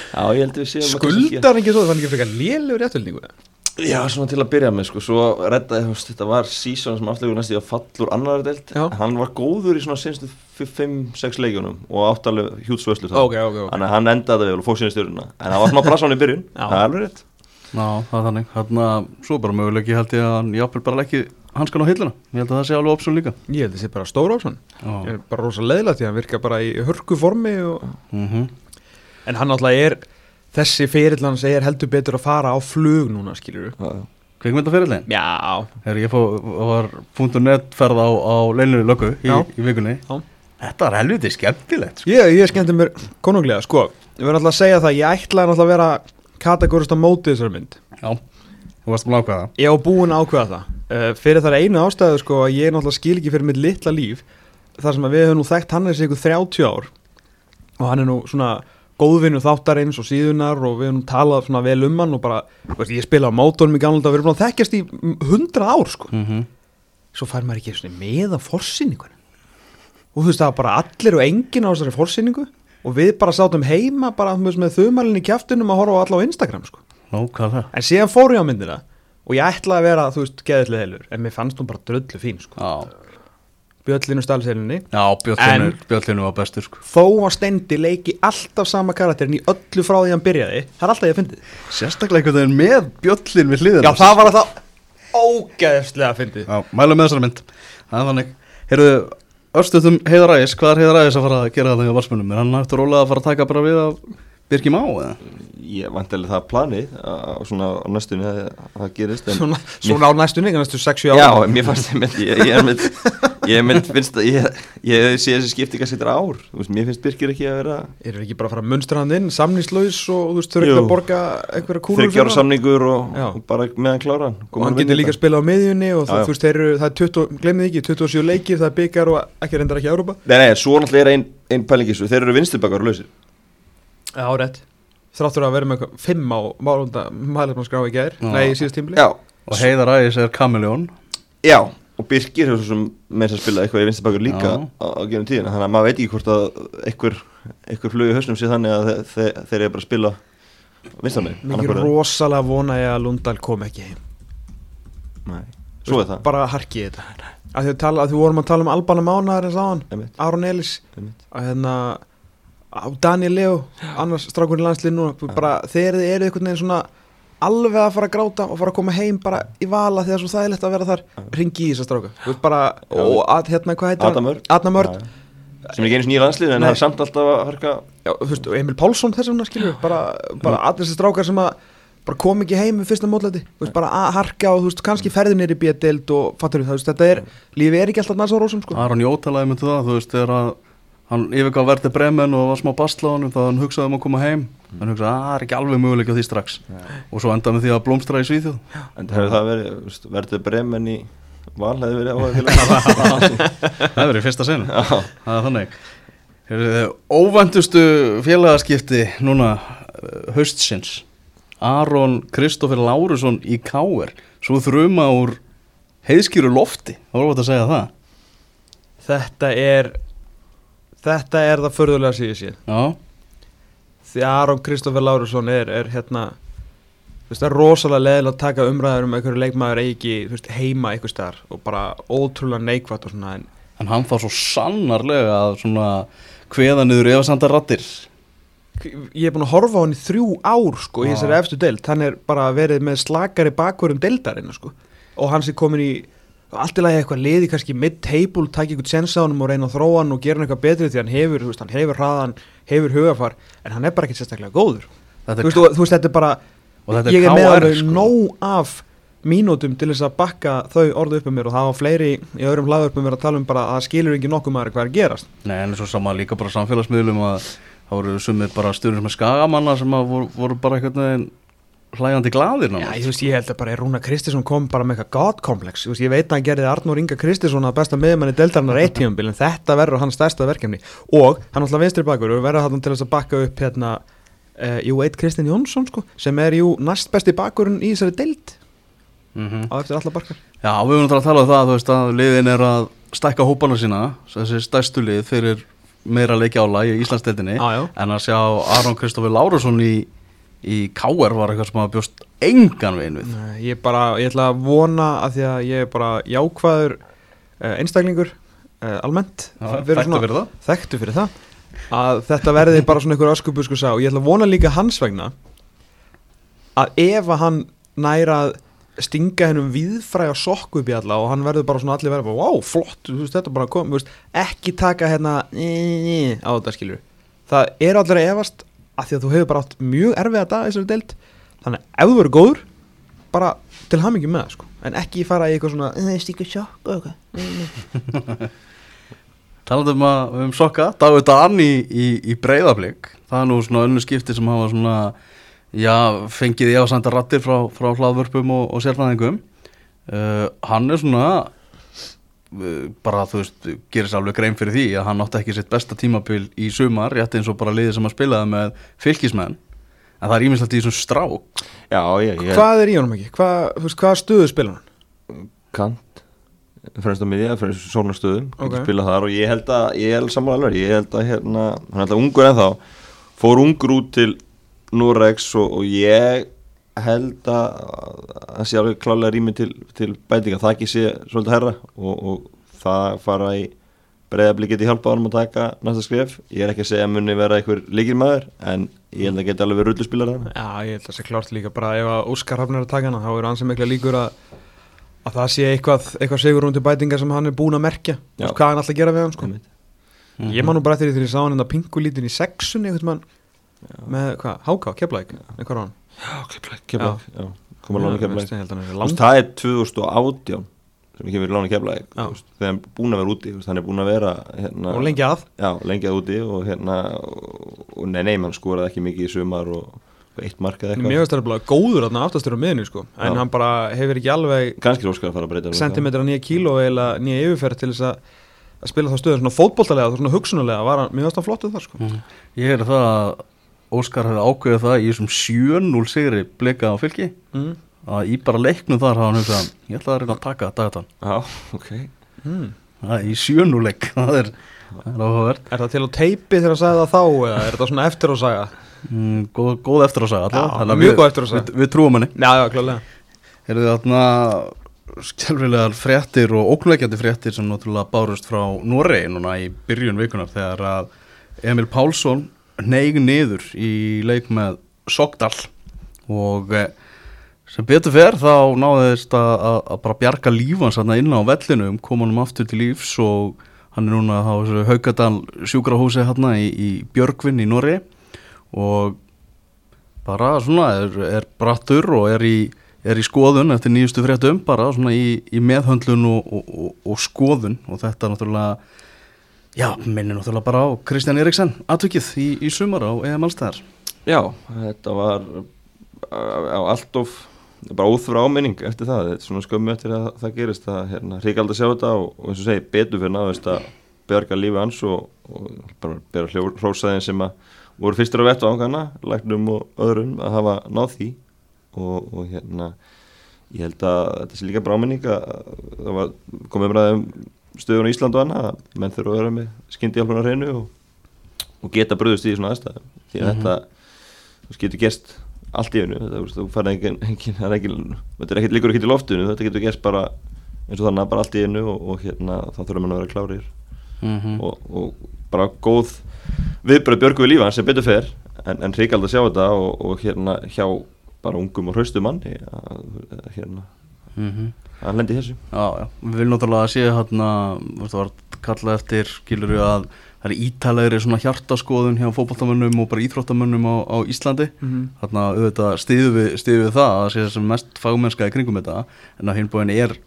Speaker 2: Já, ég held að við séum
Speaker 3: skuldar ekki svo, það var ekki frekar lélegur réttöldingu
Speaker 2: Já, svona til að byrja með sko, svo reddaði, þú veist, þetta var sísón sem aflegur næstu í að fallur annar
Speaker 3: Já.
Speaker 2: hann var góður í svona senstu 5-6 leikjunum og áttalega hjútsvöslu
Speaker 3: ok, ok, ok.
Speaker 2: Þannig að hann endaði vel og fór sína stjórnuna en það var svona brassan í byrjun,
Speaker 3: Já.
Speaker 2: það er alveg rétt.
Speaker 1: Já, það er þannig. Þannig að svo bara möguleiki held ég að hann jáfnvel bara ekki hanskan á hilluna. Ég held að það sé alveg opsun líka.
Speaker 3: Ég held að það sé bara stóra opsson
Speaker 1: Já.
Speaker 3: Er bara rosa að hann virka bara í hörku formi og...
Speaker 1: mm
Speaker 3: en hann náttúrulega er þessi fyrirlan segir heldur betur að fara á flug núna skilur
Speaker 2: Já.
Speaker 1: Kvikmyndaferillin
Speaker 3: já,
Speaker 1: Þegar ég fó, var .net ferð á, á leinunni lögu í, í vikunni.
Speaker 3: Já.
Speaker 1: Þetta er helviti skemmtilegt sko.
Speaker 3: ég, ég skemmti mér konunglega sko, ég verð alltaf að segja það ég ætlaði náttúrulega að vera kategórist á móti þessari mynd.
Speaker 1: Já, þú varst búin að ákveða það.
Speaker 3: Ég á búin að ákveða það. Uh, fyrir þar einu ástæðu sko að ég náttúrulega skil ekki fyrir mitt litla líf þar sem að við höfum nú þekkt hann þessi ykkur 30 ár. Og hann er nú svona góðvinnu þáttarins og síðunar og við höfum talað svona vel um hann og bara, veist, ég spila á mótónum í gamla dag, við erum búin að þekkjast í 100 ár sko,
Speaker 1: mm -hmm.
Speaker 3: svo fær maður ekki svona með á forsýningunum og þú veist það var bara allir og enginn á þessari forsýningu og við bara sátum heima bara með þumalinn í kjaftunum að horfa á alla á Instagram sko.
Speaker 1: Nókala
Speaker 3: En síðan fór ég á myndina og ég ætlaði að vera, þú veist, geðallega heilur en mér fannst hún bara dröllu fín, sko.
Speaker 1: Já,
Speaker 3: Bjöllinu stálseilinni
Speaker 1: Já bjöllinu, bjöllinu var bestur sko.
Speaker 3: Þó að Steindi leiki alltaf sama karakterin í öllu frá því hann byrjaði Það er alltaf ég að fyndið.
Speaker 1: Sérstaklega einhvern veginn með bjöllin við hliðina.
Speaker 3: Já, það var alltaf ógeðslega fyndið.
Speaker 1: Já, mælum með þessari mynd. Það er þannig. Heyrðu, örstuðum Heiðar Ægis Hvað er Heiðar Ægis að fara að gera þetta hjá varsmunum? Er hann hægt rólega að fara að taka bara við af Birki Má? Eða?
Speaker 2: ég vantilega það planið að svona á næstunni að að það gerist en
Speaker 3: Svona, svona á næstunni, næstu 6-7 ára
Speaker 2: Já, mér fannst mynd, ég, ég er mynd, ég er mynd, finnst að ég, ég sé þessi skipti kannski þetta ár, þú veist, mér finnst Birkir ekki að vera
Speaker 3: Eru ekki bara að fara að munstra hann inn, samningslaus og þú veist, þurfa ekki
Speaker 2: Jú.
Speaker 3: að borga einhverja kúlur
Speaker 2: þryggjára samningur og, og bara meðan klára hann
Speaker 3: og hann getur líka að spila á miðjunni og það,
Speaker 2: já.
Speaker 3: þú veist, þeir Já, rétt. Þráttur að vera með fimm á málefnarskrá í gær,
Speaker 1: Já.
Speaker 3: nei, í síðast tímli
Speaker 2: Já,
Speaker 1: og Heiðar Ægis er kameljón
Speaker 2: já og Birkir hefur svo sem með þess að spila eitthvað í vinstabakur líka
Speaker 1: Já.
Speaker 2: á, á gefnum tíðina. Þannig að maður veit ekki hvort að einhver, einhver flug í hausnum sé þannig að þe þe þeir eru bara að spila vinstanlega
Speaker 3: Mikið rosalega vona ég að Lundal kom ekki heim.
Speaker 2: Nei, svo er það.
Speaker 3: Bara harkið þetta. Að því, að tala, að því vorum að tala um Albana Mánar Aron
Speaker 2: einmitt.
Speaker 3: að hérna á Daniel Leo, annars strákur í landslið núna bara þegar þið eru einhvern veginn svona alveg að fara að gráta og fara að koma heim bara í vala að svo það er lett að vera þar. Ringi í þess að stráka. Þú veist bara, og að, hérna hvað heitir
Speaker 2: Já, já. sem er ekki einu nýja landslið en það er samt alltaf að harka
Speaker 3: Já, þú veist, og Emil Pálsson þess vegna skilur bara, bara allir þessi strákar sem að bara kom ekki heim við fyrsta mótlæti. Þú veist, bara að harka og þú veist, kannski ferðinir í B-deild og fattur þú veist, þetta er, lífið er ekki alltaf næst á rósum sko.
Speaker 1: Aron Jótalaði myndi það, þú veist, þegar að hann yfirgá verði bremen og var smá basla á honum þá hann hugsaði um að koma heim. Hann hugsaði að það er ekki alveg möguleik á því strax. Og svo endaði með því að blómstra í Svíþjóð.
Speaker 2: En hefur það verið, verður bremen í val hefði verið áhuga
Speaker 1: það verið í fyrsta senu það er þannig. Óvæntustu félagaskipti núna uh, haustsins. Aron Kristoffer Lárusson í Káer svo þruma úr heiðskýru lofti, þá voru við að segja það?
Speaker 3: Þetta er þetta er það förðulega síðu síðan
Speaker 1: já,
Speaker 3: því að Aron Kristoffer Lárusson er, er hérna þú veist, það er rosalega leðilega að taka umræður um einhverju leikmaður eigi veist, heima einhver staðar og bara ótrúlega neikvætt og svona en
Speaker 1: en hann fá svo sannarlega að svona kveða niður efasandar rattir
Speaker 3: ég er búin að horfa á hann í þrjú ár sko, í þessari efstu deild, hann er bara verið með slakari bakverðum deildarinn sko. og hann sé komin í allt í lagi eitthvað liði kannski mid-table takk eitthvað sens á hann og reyna að þróa hann og gera hann eitthvað betri því hann hefur, þú veist, hann hefur hraðan hefur hugafar, en hann er bara ekki sérstaklega góður þú
Speaker 1: er,
Speaker 3: veist, og, þú veist, þetta er bara
Speaker 1: þetta er
Speaker 3: ég er með alveg
Speaker 1: sko.
Speaker 3: nóg af mínútum til þess að bakka þau orðu upp um mér og það var fleiri í öðrum hlaðu upp um mér að tala um bara að það skilur ekki nokkuð maður hvað er að gerast
Speaker 1: Nei, en svo sama líka bara samfélagsmiðlum að það voru sumir bara stjórnir með skagamanna sem að voru, voru bara eitthvað neginn hlæjandi glaðir
Speaker 3: Já, ég, veist, ég held að bara Rúna Kristinsson kom bara með eitthvað god-komplex veist, Ég veit að hann gerði Arnur Inga Kristinsson að besta miðmanni deltarinnar eitt tíumbil en þetta verður hans stærsta verkefni. Og hann alltaf vinstri bakur og verður hann til þess að bakka upp hérna, uh, jú, eitt Kristinn Jónsson sko, sem er jú næst besti bakurinn í þessari deild.
Speaker 1: Mhm.
Speaker 3: á eftir alla barkar
Speaker 1: Já, við náttúrulega að tala um það veist, að liðin er að stækka hópana sína þessi stærstu lið fyrir meira leiki ála í
Speaker 3: já.
Speaker 1: en að sjá Aron Kristoffer Lárusson í, í KR var eitthvað sem að bjóst engan veginn við.
Speaker 3: Nei, Ég bara, ég ætla að vona að því að ég er bara jákvæður uh, einstaklingur uh, almennt. Fyrir
Speaker 1: þekktu fyrir það.
Speaker 3: Þekktu fyrir það. Að þetta verði bara svona einhver öskubusku sá. Og ég ætla að vona líka hans vegna að ef að hann næra að stinga hennum viðfræga sokku upp í alla og hann verður bara svona allir verður wow, flott, veist, þetta bara kom veist, ekki taka hérna á þetta skilur það er allir að efast að því að þú hefur bara átt mjög erfiða dag í þessari deild. Þannig að ef þú verður góður bara til hamingjum með það sko. En ekki fara í eitthvað svona "Eh, stinga sokku og eitthvað. Nei, nei."
Speaker 1: Talandi um, að, sokka, David Dan í, í, í breyðablík það er nú svona önnu skipti sem hafa svona já, fengið í ásænda rattir frá, frá hlaðvörpum og, og sérfræðingum. Uh, hann er svona bara þú veist gerir sér alveg grein fyrir því að hann átti ekki sitt besta tímabil í sumar, rétt eins og bara liðið sem að spilaði með fylgismenn en það er ímislegt í þessum strák
Speaker 2: Já, ég, ég
Speaker 3: hvað er í honum ekki? Hvað, veist, hvað stöðu spila hann?
Speaker 2: kant fremst á miðja, fremst svona stöðum
Speaker 3: Ok.
Speaker 2: okay. spila þar og ég held að ég held sammála alveg, ég held að hérna hann er alltaf ungur ennþá fór ungur út til Norex og, og ég held að það sé alveg klálega rými til, til bætinga, það ekki sé svolítið herra og, og það fara í breyðabli geti hjálpað honum að taka næsta skref, ég er ekki að segja að muni vera einhver líkir maður, en ég held að geti alveg verið rulluspilar þannig
Speaker 3: Já, ég held að það sé klárt líka. Bara ef að Óskar Hafn er að taka hana þá eru ansið mikla líkur að að það sé eitthvað, eitthvað sigur hún til bætinga sem hann er búin að merkja. Veist, hvað hann alltaf að gera við hann sko.
Speaker 2: Einmitt.
Speaker 3: Ég man nú bara eftir því þegar ég sá hann en að pingulítin í sexunni einhvern mann með hvað, háká, keflæk eitthvað
Speaker 2: Já, keflæk, keflæk, koma lána keflæk
Speaker 3: að hann
Speaker 2: það er 2018 sem ég kemur í lána keflaði
Speaker 3: Já.
Speaker 2: þegar hann er búin að vera úti hann er búin að vera hérna,
Speaker 3: og lengi að?
Speaker 2: Já, lengi að úti og hérna og, og nei, nei, hann skoraði ekki mikið í sumar og, eitt markað eitthvað.
Speaker 3: Mér veist það er bara góður þarna aftastur á miðinu sko. en
Speaker 2: Já.
Speaker 3: hann bara hefur ekki alveg
Speaker 2: kannski Óskar að fara að breyta
Speaker 3: sentimetra nýja kíló eða nýja yfirferð til þess að að spila þá stöðun svona fótboltalega, svona hugsunulega var hann, mér veist hann flottuð þar sko.
Speaker 1: Ég er það að Óskar hefði ákveðið það í þessum 7-0 sigri blika á fylki
Speaker 3: mm.
Speaker 1: að í bara leiknum þar hafa hann hugsað ég ætla að reyna að taka dagatan
Speaker 2: Já, ok
Speaker 3: Mm.
Speaker 1: það er í 7-0 leik það er, er áhugavert
Speaker 3: Er það til á teipi þegar hann sagði það þá eða er það svona eftir að saga?
Speaker 1: mm, góð, góð eftir að segja
Speaker 3: Já, mjög góð eftir að segja.
Speaker 1: við, við trúum henni
Speaker 3: Já, já, klálega
Speaker 1: eru þið þarna skjálfilegar fréttir og óknleikjandi fréttir sem náttúrulega bárust frá Noregi núna í byrjun vikunar þegar að Emil Pálsson neig niður í leik með Sogdal og eh, sem betur fer þá náðist að, að, að bara bjarga lífans hann inn á vellinum, kom hann aftur til lífs og hann er núna á Haugadal sjúkrahúsi hann í, í Björgvin í Noregi og bara svona er, er brattur og er í, er í skoðun eftir nýjustu fréttum bara svona í, í meðhöndlun og, og, og, og skoðun og þetta náttúrulega já, minnir náttúrulega bara á Kristján Eriksen atvikið í, í sumar á EM Allstæðar
Speaker 2: Já, þetta var á allt of bara óþfra áminning eftir það. Þetta er svona skömmu eftir að það gerist það hérna, ríkald að sjá þetta og, og eins og segi betur fyrir náðist að björga lífi hans og, og bara bera hrósaðin sem að voru fyrstur á vettu ángana læknum og öðrum að hafa náð því. Og, og hérna ég held að þetta sé líka bara áminning að það var komið umræðið um stöðun á Ísland og annað að menn þurfa að vera með skyndi hjálpuna hreinu og, og geta bröðust í svona aðstæðum því að
Speaker 1: Mhm.
Speaker 2: þetta þú getur gerst allt í einu þetta, þú farið engin, engin, það er engin þetta er ekkert líkur ekkert í loftinu, þetta getur gerst bara eins og þannig bara allt í einu og, og hérna þá þurfum við að vera klárir
Speaker 1: mm -hmm.
Speaker 2: og, og bara góð viðbröð björgu við lífan sem betur fer en, en hrikald að sjá þetta og, og hérna hjá bara ungum og hraustum manni að, að hérna
Speaker 1: Mhm.
Speaker 2: að lendi þessu.
Speaker 1: Já, já, við viljum náttúrulega að sé hérna, þú var kallað eftir skilur við að það er ítalegri svona hjartaskoðun hjá fótballtamönnum og bara íþróttamönnum á, á Íslandi.
Speaker 3: Mhm.
Speaker 1: þarna auðvitað stiðu við, stiðu við það að það sé þessum mest fagmennska í kringum þetta. En á hinbúin er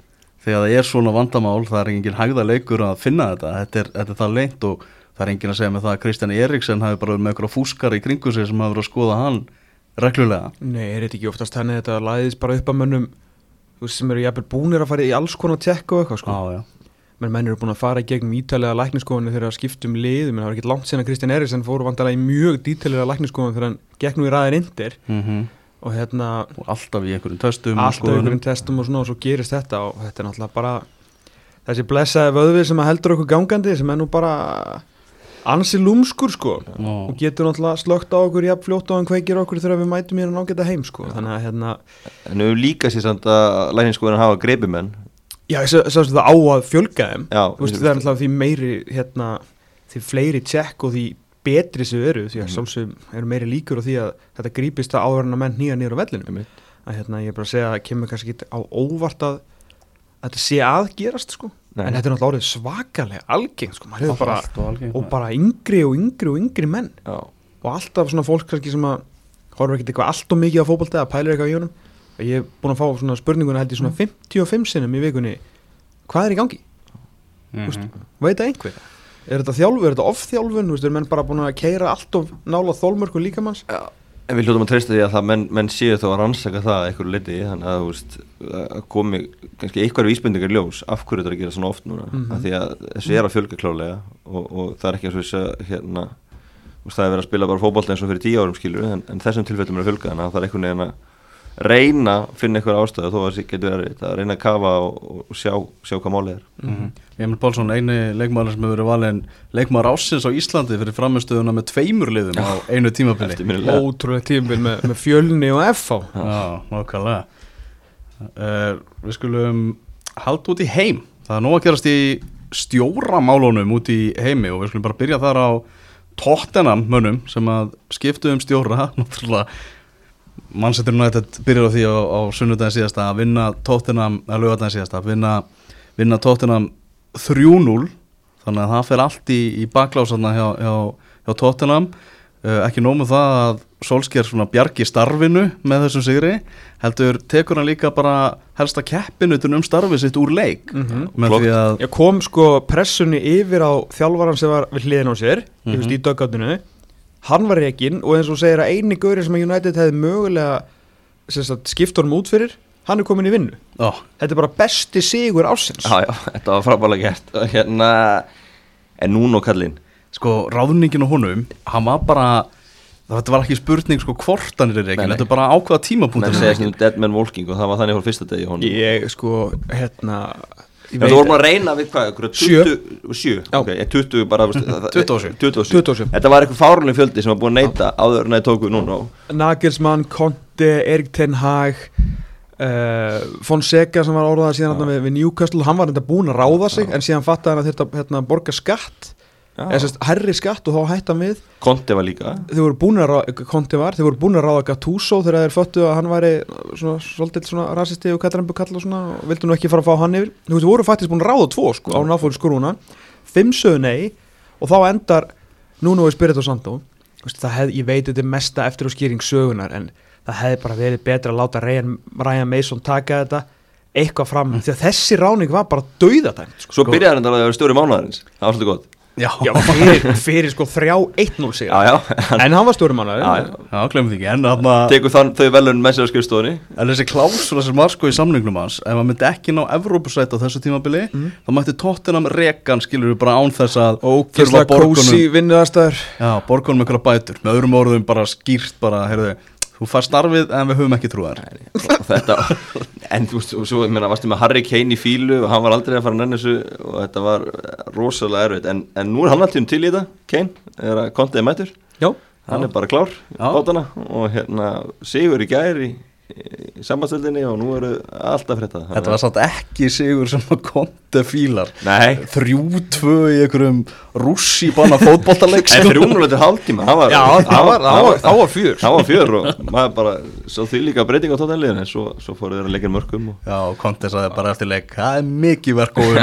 Speaker 1: þegar það er svona vandamál það er engin hægða leikur að finna þetta. Þetta er, þetta er það leint og það er engin að segja með það að Kristján Eriksen hafi bara verið með eitthvað fúskar í kringum sig sem hafi verið að skoða hann reglulega.
Speaker 3: Nei, er þetta ekki oftast henni þetta læðist bara upp að veist, sem eru jafnvel búnir að fara í alls konar tjekk og eitthvað sko.
Speaker 1: Já, já,
Speaker 3: menn menn eru búin að fara í gegnum ítalega lækniskoðinu þegar að skiptum lið menn það var ekki langt sen að Kristján Eriksen fór vandalega í mjög dítalega lækniskoðinu þegar hann nú í ræðir indir
Speaker 1: mm
Speaker 3: og hérna
Speaker 1: og alltaf í einhverjum töstum og
Speaker 3: alltaf
Speaker 1: skoðunum.
Speaker 3: einhverjum testum og svona og svo gerist þetta og þetta er náttúrulega bara þessi blessaði vöðvi sem heldur okkur gangandi sem er nú bara ansi lúmskur sko.
Speaker 1: Já.
Speaker 3: og getur náttúrulega slögt á okkur jafn fljótt á hann kveikir okkur þegar við mætum hérna nágæta heim sko. Þannig að hérna
Speaker 2: en við höfum líka sér samt að lækningsskoðin hafa greipimenn
Speaker 3: já, svo, svo það á að fjölga þeim.
Speaker 2: Já,
Speaker 3: þú veist það er náttúrulega því meiri hérna, því fleiri tjekk og því betri sem eru því að
Speaker 2: Mhm.
Speaker 3: sjálfsögum eru meiri líkur á því að þetta grípist að en að menn nýja nýra á vellinu að hérna ég er bara að segja að kemur kannski ekki á óvart að að þetta sé aðgerast sko
Speaker 2: Nei.
Speaker 3: en þetta er náttúrulega svakalega algeng sko, maður hefur bara
Speaker 1: Allt og
Speaker 3: og bara yngri og yngri og yngri menn.
Speaker 2: Já,
Speaker 3: og alltaf svona fólk kannski sem að horfir ekkert eitthvað allt og mikið á fótbolta eða pælir eitthvað í honum. Og ég er búin að fá svona spurninguna held ég svona 55 sinnum í vikunni. Hvað er í gangi,
Speaker 1: Mhm.
Speaker 3: Úst, veit það einhver? Er þetta þjálfu, er þetta ofþjálfun er menn bara búin að keira allt of nála þólmörku líkamanns
Speaker 2: En við hljóðum að treysta því að það menn, menn séu þá að rannsaka það að einhverju leiti þannig að veist að komi kannski einhverju vísbendingar ljós af hverju þetta er að gera svona oft núna
Speaker 3: Mhm.
Speaker 2: af því að þessu er að fjölga klálega og, og það er ekki eins og þess að hérna veist, það er verið að spila bara fótbolta eins og fyrir tíu árum skilur en, en þessum tilfellum er að fjölga þannig að það er einhvern veginn að reyna að finna einhverja ástæðu þó að það getur verið að reyna að kafa og, og sjá, sjá hvað málið er
Speaker 1: Mhm. Emil Pálsson, eini leikmaður sem hefur verið valin leikmaður ásins á Íslandi fyrir framistöðuna með tveimur liðum á einu tímabili.
Speaker 3: ótrúlega tímabil með, með fjölni og FH
Speaker 1: Já, nokkalega uh, Við skulum halda út í heim. Það er nóg að gerast í stjóramálunum út í heimi og við skulum bara byrja þar á Tottenham mönnum sem að skiptu um stjóra. Náttúrulega mannsettur United byrjar á því á, á sunnudagin síðasta að vinna Tottenham að lögadagin síðasta að vinna, vinna Tottenham 3-0 þannig að það fer allt í, í baklásarna hjá, hjá, hjá Tottenham uh, ekki nómu það að Solskjær svona bjargi starfinu með þessum sigri heldur tekur hann líka bara helsta keppinu um starfið sitt úr leik
Speaker 3: Mhm.
Speaker 1: því að
Speaker 3: Ég kom sko pressunni yfir á þjálfaran sem var við hliðin á sér,
Speaker 1: Mhm.
Speaker 3: ég veist í döggátinu hann var reikinn og eins og segir að eini gauri sem að United hefði mögulega sem sagt, skipt honum út fyrir hann er komin í vinnu,
Speaker 1: ó,
Speaker 3: þetta er bara besti sigur ásins
Speaker 2: Já, já, þetta var frábæðlega gert og hérna en núna og kallinn
Speaker 1: sko ráðningin á honum hann var bara þetta var ekki spurning sko hvort hann er
Speaker 2: Nei,
Speaker 1: reikin
Speaker 2: nei.
Speaker 1: þetta er bara ákveða tímapunkt
Speaker 2: menn segja um dead man walking og það var þannig á fyrsta degi honum
Speaker 3: Ég sko, hérna ég
Speaker 2: þú vorum að reyna við hvað, einhverju
Speaker 3: Sjö.
Speaker 2: 20, 7,
Speaker 3: Já.
Speaker 2: ok, ég 20 bara veist, það-
Speaker 1: 27.
Speaker 2: 27.
Speaker 3: 27.
Speaker 2: Þetta var eitthvað fárunni fjöldi sem var búin að neyta áður en það tóku núna og
Speaker 3: Nagelsmann, Conte, Erik Ten Hag uh, Fonseca sem var orðað síðan við, við Newcastle, hann var þetta búinn að ráða sig en síðan fattaði hann að þetta hérna, borga skatt. Eða sérst herri skatt og þá hætti hann við.
Speaker 2: Konti var líka.
Speaker 3: Þeir voru búin að ráða, Conte var, þeir voru búin að ráða Gattuso þegar þeir föttu að hann væri svona, svolítið svona rasisti og katrambu kall og svona og vildu nú ekki fara að fá hann yfir. Þú veist, þeir voru faktisk búin að ráða tvo sko á náfóri skrúna fimm sögðu nei og þá endar Nuno Þú veist, það hef, ég veit þetta er mesta eftir og skýring sögunar en það hefði bara verið betra að láta Ryan, Ryan Mason taka þetta eitthvað fram, því að þessi ráning var bara dauðatæmt
Speaker 2: Svo byrjaði hann að vera stjóri mánuðarins Það var svolítið gott.
Speaker 1: Já,
Speaker 3: Já, fyrir, fyrir sko þrjá 1-0 sig
Speaker 2: Já, já,
Speaker 3: En hann var stóri mánuður
Speaker 2: já, já.
Speaker 1: já, glemum því ekki. En, þarna,
Speaker 2: Tekur þann þau velun með sér á skrifstofunni.
Speaker 1: En þessi klásula sem var sko í samningnum hans ef hann myndi ekki ná Evrópusætt á þessu tímabili þá mætti Tottenham rekan skilur við bara án þess að að borgunum
Speaker 3: kósi vinnuðastöður
Speaker 1: já, borgunum þú fær starfið en við höfum ekki trúðar
Speaker 2: þetta en þú veist, svo, ég meina, varstu með Harry Kane í fílu og hann var aldrei að fara að nenni þessu og þetta var rosalega erfitt. En, en nú er hann alltaf til í þetta, Kane er að kontiði mætur,
Speaker 3: Já,
Speaker 2: hann er bara klár bátana og hérna sigur í gær í, í sambandstöldinni og nú eru alltaf frétta.
Speaker 1: Þetta var satt ekki sigur sem að konti fílar.
Speaker 2: Nei,
Speaker 1: þrjú tvö í einhverjum rússi banna fótboltaleik
Speaker 2: en hann var,
Speaker 3: Já, það var, var, það var fjör.
Speaker 2: það var fjör og maður bara svo því líka breyting á tóttanliðin en svo, svo fóru þeir að leggja mörgum og
Speaker 1: Já, Conte saði bara eftir leik Það er mikið verk og um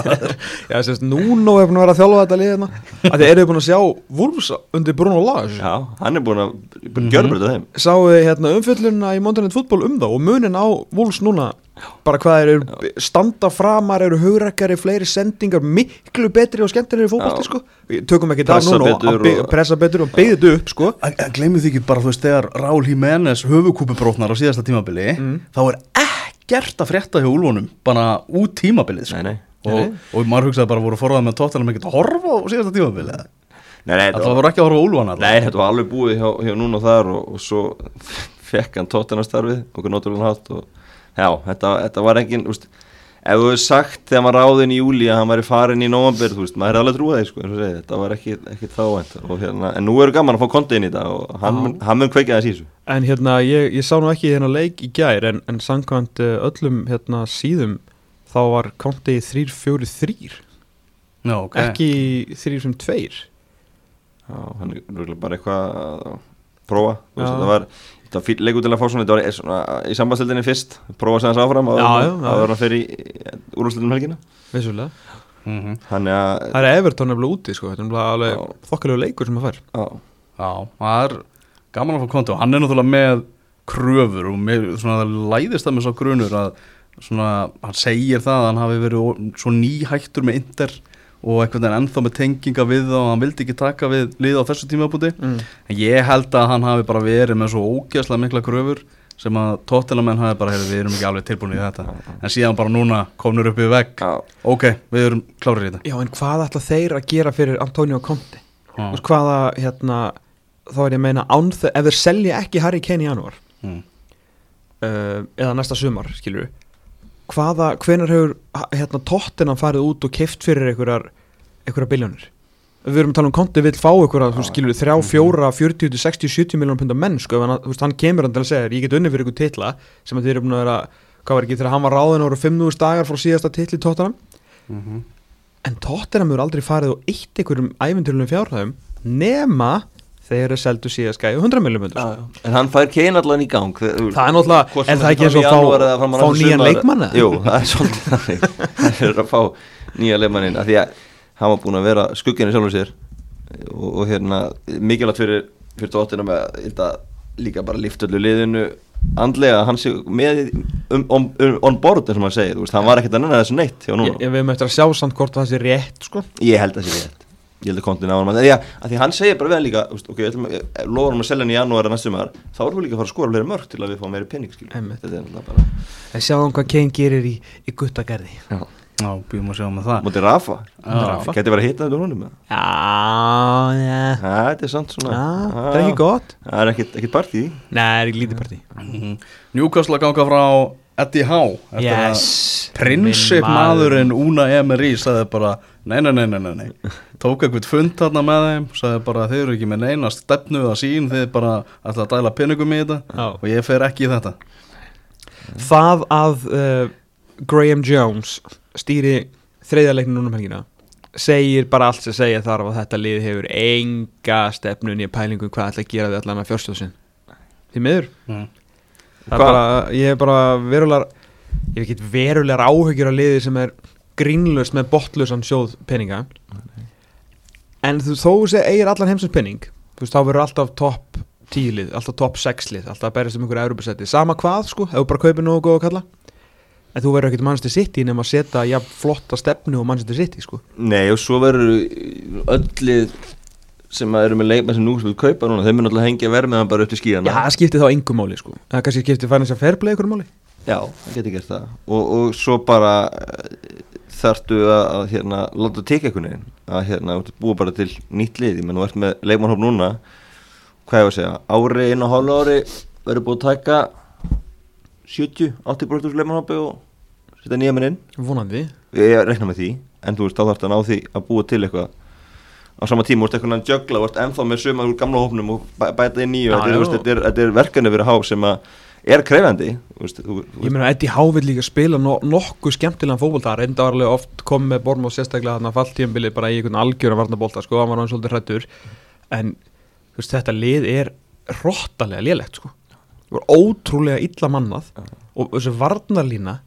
Speaker 3: Já, sérst, Nuno er búin að vera að þjálfa þetta liðina að þið eru búin að sjá Wolves undir Bruno Lage.
Speaker 2: Já, hann er búin að, að gjörbreyta þeim.
Speaker 3: Sáu þið hérna umfjöllunna í Montanet fútból um þá og munin á Wolves núna bara hvað þeir eru standa framar eru hugrekkari, fleiri sendingar miklu betri og skemmtilegri fótbolti
Speaker 2: Já.
Speaker 3: sko. Við tökum ekki það
Speaker 2: Pressa
Speaker 3: núna og, og- pressa betur og byggðu þetta upp sko.
Speaker 1: Gleimum því ekki bara, þú veist, þegar Raúl Jiménez höfukúpubrótnar á síðasta tímabili þá er ekkert að frétta hjá úlfunum bara út tímabilið sko.
Speaker 2: nei, nei,
Speaker 1: og, og maður hugsaði bara voru forðað með tóttalum ekkert að horfa á síðasta tímabili
Speaker 2: nei, nei,
Speaker 1: Það voru ekki að horfa á úlfana
Speaker 2: Nei, þetta var alveg búið hjá, hjá núna og þar og, og svo fekk hann tóttanastarfið okkur náttúrulega hátt og já, þetta, þetta var engin, þú veist ef þú hefur sagt þegar var ráðin í júli að hann væri farin í nóvambir, þú veist, maður er alveg trúið því sko, eins og segið, þetta var ekki, ekki og hérna, en nú eru gaman að fá konti inn í þetta og hann, mun- hann mun kveikja þess í þessu.
Speaker 3: En hérna, ég, ég sá nú ekki hérna leik í gær en, en samkvæmt uh, öllum hérna síðum þá var Conti 3-4-3
Speaker 1: Já, ok.
Speaker 3: Ekki 3-5-2
Speaker 2: Já, hann er bara eitthvað að prófa, þú veist, þetta var þetta var fýll leikur til að fá svona, þetta var er svona í sambandstildinni fyrst, prófa að segja þess áfram
Speaker 3: Já, já, já.
Speaker 2: að fyrir úrúslitum helgina.
Speaker 3: Vissulega.
Speaker 1: Mhm.
Speaker 2: Þannig að
Speaker 3: Það er Everton nefnilega úti sko, þetta er alveg þokkalegu leikur sem að fær.
Speaker 2: Já,
Speaker 1: það er gaman að fá konti og hann er náttúrulega með kröfur og með, svona, það læðist það með svo grunur að svona, hann segir það að hann hafi verið svo nýhættur með Inter og einhvern veginn ennþá með tenginga við það og hann vildi ekki taka við lið á þessu tímabúti
Speaker 3: mm.
Speaker 1: en ég held að hann hafi bara verið með svo ógeðslega mikla kröfur sem að tóttinamenn hafi bara, við erum ekki alveg tilbúin í þetta en síðan bara núna komnur upp í vegg ok, við erum klárir í þetta
Speaker 3: Já, en hvað ætla þeir að gera fyrir Antonio Conte? Veist hvaða, hérna þá er ég að meina, án þau, ef þeir selja ekki Harry Kane í janúar
Speaker 1: Mm.
Speaker 3: uh, eða næsta sumar, skilur við hvaða, hvenar hefur hérna tóttina farið út og keift fyrir einhverjar, einhverjar biljónir við erum að tala um konti vill fá einhverja, þú skilur þrjá, fjóra, 40, til 60, 70 miljónum pundar menn, sko, ef hann, kemur hann til að segja, ég get unni fyrir ykkur titla sem að þeir eru búin að vera, hvað var ekki, þegar hann var ráðin voru 5.000 dagar frá síðasta titli tóttina
Speaker 1: Mhm.
Speaker 3: en tóttina mjög aldrei farið og eitt einhverjum ævintýrlunum fjárhæðum nema þeir eru seldu síðast gæju 100 miljónum pundur
Speaker 2: já, já. En hann fær kein allan í gang
Speaker 3: Það er náttúrulega- er
Speaker 2: sem
Speaker 3: það ekki
Speaker 2: fram
Speaker 3: eins og fá- fá nýjan leikmann?
Speaker 2: Jú, það er svolítið þannig. Það er að fá nýja leikmannin af Því að hann var búin að vera skugginu sjálfur sér. Og, og hérna mikilvægt fyrir, fyrir tóttina með að þetta líka bara lift öllu liðinu andlega. Hann sé með um, um, um, on board eins og maður segir, hann var ekkert að nenni þessu neitt
Speaker 3: ég, ég við möttum að sjá samt hvort það sé rétt sko.
Speaker 2: Ég held að það sé rétt Ég held að kontin á hann Já, að því hann segir bara við hann líka Ok, lofar hann að selja hann í janúar Þá erum við líka að fara að skora fleiri mörg til að við fáum meiri er bara
Speaker 3: en sjáum hvað Kane gerir í, í guttagarði.
Speaker 2: Já.
Speaker 1: Já, býðum að sjá með það.
Speaker 2: Móti Rafa.
Speaker 1: Já.
Speaker 2: Gæti verið að hitta þetta húnum
Speaker 3: já, já.
Speaker 2: Ha? þetta er samt svona
Speaker 3: Já, það er ekki gott?
Speaker 2: Það er ekkit, ekkit partí
Speaker 3: Nei, það er ekki lítið partí.
Speaker 1: Newcastle að ganga frá Eddie Howe
Speaker 3: Yes
Speaker 1: Prinsip maðurinn Una Emery sagði bara nei, nei, nei, nei, nei, nei. tók eitthvað fund þarna með þeim sagði bara þið eru ekki með neina stefnu að sín þið bara ætla að dæla pinningum í þetta
Speaker 3: Já.
Speaker 1: og ég fer ekki í þetta
Speaker 3: Það að uh, Graham Jones stýri þriðaleikinu núna um helgina segir bara allt sem segja þarf að þetta lið hefur enga stefnun í pælingum hvað ætla að gera við allan að fjörstöðsinn því miður
Speaker 1: mm.
Speaker 3: Bara, ég hef bara verulegar ég hef ekki verulegar áhyggjur af liði sem er grínlust með botlausan sjóð peninga. En þú þó sé eigir allan heimsins penning þú veist þá verður alltaf topp 10 lið, alltaf topp 6 lið alltaf að berjast um einhverju Európa-seti, sama hvað sko ef þú bara kaupir nógu góð að kalla. En þú verður ekkert Manchester City nema að setja ja, flotta stefnu og Manchester City sko.
Speaker 2: Nei og svo verður öllið sem að eru með leikmenn sem nú sem við kaupa núna þeim er náttúrulega hengja vermiðan bara upp til skíðana
Speaker 3: Já, það skiptir þá engu máli sko. Það kannski skiptir færnins að play einhverju máli.
Speaker 2: Já, það getur gert það. Og, og svo bara eh, þarftu að, að hérna, láta tekja einhvern veginn. Að hérna, búið bara til nýtt lið. Ég menn þú ert með leikmannhóp núna. Hvað ég var að segja, ári, einu og hálfu ári verður búið að taka 70-80% úr leikmannhópi og setja nýja minn inn.
Speaker 3: Vonandi.
Speaker 2: Ég rekna með því, en þú veist þá þarftu á sama tíma, þú veist eitthvað að jögla, þú veist ennþá með suma úr gamla hópnum og bæ, bæta inn nýju.
Speaker 3: Já,
Speaker 2: þetta, er, er, er verkefni fyrir há sem að er krefandi veist, þú,
Speaker 3: Ég meina Eddie Howe vill líka spila no nokkuð skemmtilegan fótbolta reyndarlega oft kom með Borm og sérstaklega þarna falltíðanbilið bara í einhvern algjöran varnabólta sko, hann var hann svolítið hrættur en þú veist, þetta lið er rottalega lélegt sko. Það var ótrúlega illa mannað og þessu varnarlína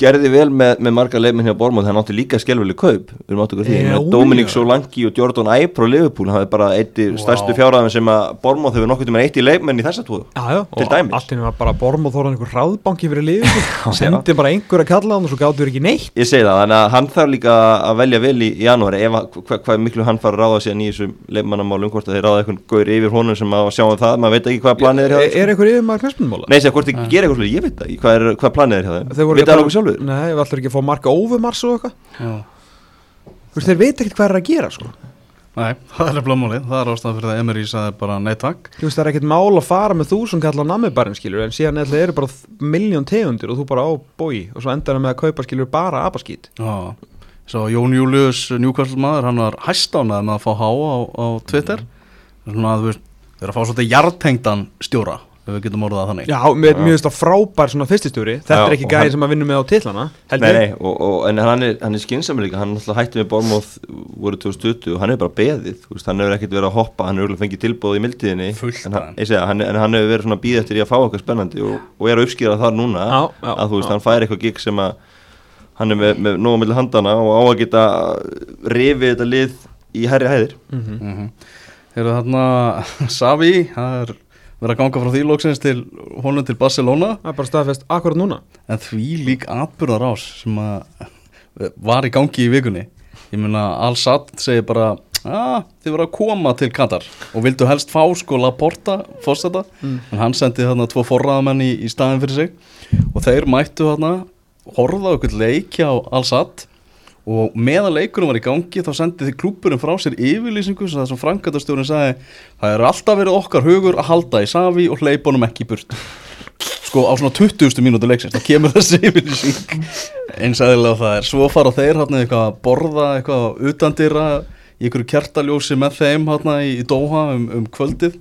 Speaker 2: gerði vel með, með marga leifminn hjá Bormóð hann átti líka skelveli kaup. Því,
Speaker 3: Já,
Speaker 2: með Dominic
Speaker 3: já.
Speaker 2: Solanki og Jordan Ibe frá Liverpool hann hafði bara eitt
Speaker 1: Vá.
Speaker 2: stærstu fjárhæðum sem að Bormóð hefur nokkuð tíma eitt í leifmenn í þessa
Speaker 3: já,
Speaker 2: Til
Speaker 3: og
Speaker 2: dæmis.
Speaker 3: allt henni var bara Borm og þóran einhver hraðbanki fyrir sko. sendi bara einhver að kalla hann og svo gáttu þér ekki neitt.
Speaker 2: Ég segi það, þannig að hann þarf líka að velja vel í janúari. Hvað hva miklu hann fara að ráða síðan í þessum leifmannamálum hvort að þeir ráða eitthvað gaur yfir honum sem
Speaker 3: Þeir
Speaker 2: sjálfur?
Speaker 3: Nei, við ætlum ekki að fá marka óvumars og eitthvað. Þú veist, þeir veit ekkert hvað er að gera sko.
Speaker 1: Nei, það er blómálið, það er ástæðan fyrir það Emery sagði bara nei takk.
Speaker 3: Þú veist, það er ekkert mál að fara með þúsund kall á nammibarinn skilur En síðan eða eru bara miljón tegundir og þú bara á bói Og svo endar það með að kaupa skilur bara abaskít
Speaker 1: Já, svo Jón Július Newcastle maður, hann var hæstánað með að fá há á, á Twitter. Svona að þú veist, þeir að fá svolítið jartengdan stjóra, ef við getum orðað þannig.
Speaker 3: Já, mér finnst það frábær svona fyrstistjóri. Þetta
Speaker 2: Já,
Speaker 3: er ekki
Speaker 2: og
Speaker 3: gæði
Speaker 2: hann-
Speaker 3: sem að vinna með á titlana held
Speaker 2: Nei, nei, og, og, en hann er, hann er skynsami líka, hann alltaf hætti með Bormóð voru 2020 og hann er bara beðið, þú veist, hann hefur ekkert verið að hoppa, hann hefur fengið tilbúð í mildiðinni
Speaker 1: Fullt
Speaker 2: en hann, en hann hefur verið svona býð eftir í að fá eitthvað spennandi og, og er að uppskýra það núna
Speaker 3: Já, já,
Speaker 2: að þú veist,
Speaker 3: já.
Speaker 2: hann fær eitthvað gig sem að hann er með, með nógu milli handana og á að geta rifið þetta lið í herri hæðir.
Speaker 3: Mhm.
Speaker 1: mm -hmm. Eru þarna Savi, er verið að ganga frá því lóksins til honum til Barcelona.
Speaker 3: Það er bara staðfest akkurat núna.
Speaker 1: En því lík atbyrðarás sem að var í gangi í vikunni. Ég meina Al-Sad segir bara að þið voru að koma til Katar. Og vildu helst fá sko Laporta fórseta,
Speaker 3: Mm.
Speaker 1: en hann sendi þarna tvo forraðamenn í, í staðin fyrir sig. Og þeir mættu þarna horfa á okkur leiki á Al-Sad og meðan leikunum var í gangi þá sendi þið klúburinn frá sér yfirlýsingu sem það sem frangatastjórinn sagði það er alltaf verið okkar hugur að halda í Savi og hleypa honum ekki í burt sko á svona 20. mínútu leiksins þá kemur þessi yfirlýsing. Eins aðeinslega það er. Svo fara þeir hérna eitthvað að borða eitthvað utandýra í einhverju kjartaljósi með þeim hérna í, í Doha um, um kvöldið.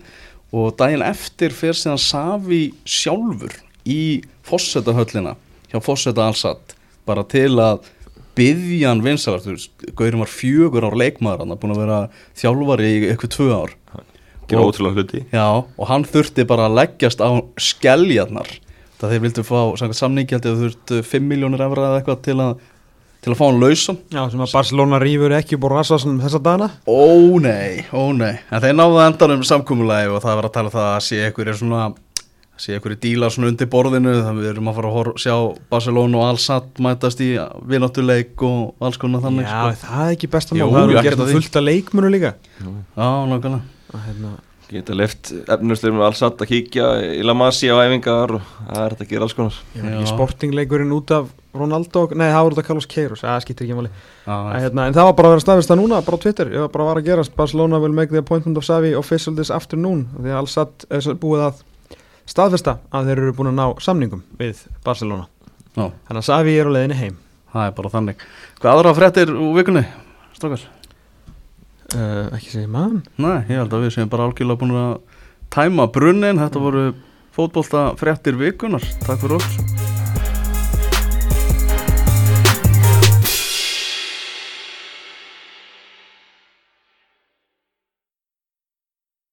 Speaker 1: Og daginn eftir fer síðan Savi sjálfur í fossetahöllina hjá fosseta allsatt bara til að byggja hann vinsalar, Gaurin var fjögur ár leikmaður hann, búin að vera þjálfari í eitthvað tvö ár.
Speaker 2: Gera ótrúlega hluti.
Speaker 1: Já, og hann þurfti bara að leggjast á skelljarnar það þeir vildu fá ég að þurftu 5 miljónir efra eða eitthvað til að til að fá hann lausan.
Speaker 3: Já, sem að Barcelona rýfur ekki upp á rassasun þessa dana
Speaker 1: Ó nei, ó nei. En þeir náðu endanum samkúmulagi og það var að tala um það að sé einhverju svona sé einhverju díla svona undir borðinu þannig við erum að fara að sjá Barcelona og Al-Sadd mætast í vináttuleik og alls konar þannig
Speaker 3: Já,
Speaker 1: sko.
Speaker 3: það er ekki besta
Speaker 1: Jú,
Speaker 3: mál. Það er
Speaker 1: ekkert
Speaker 3: gert
Speaker 1: að því.
Speaker 3: fullt af leikmunu líka.
Speaker 1: Já, nákvæmlega.
Speaker 3: Að, hérna,
Speaker 2: Geta left efnustum alls satt að kíkja í La Masia á æfingar og það er þetta að gera alls konar.
Speaker 1: Já.
Speaker 3: ekki sportingleikurinn út af Ronaldo, nei það var út af Carlos Queiroz. Það skiptir ekki máli, hérna, en það var bara að vera staðist það núna, bara á Twitter, ég var bara að vara að gerast. Barcelona will make the appointment of Savi official this afternoon, því að er búið að staðfesta að þeir eru búin að ná samningum við Barcelona.
Speaker 1: Já,
Speaker 3: þannig að Savi er á leiðinni heim.
Speaker 1: Það er bara þannig. Hvað aðra fréttir úr vikunni, strákar?
Speaker 3: uh, ekki segja mann
Speaker 1: Nei, ég held að við séum bara algjörlega búin að tæma brunnin Þetta voru fótbolta fréttir vikunar Takk fyrir okkur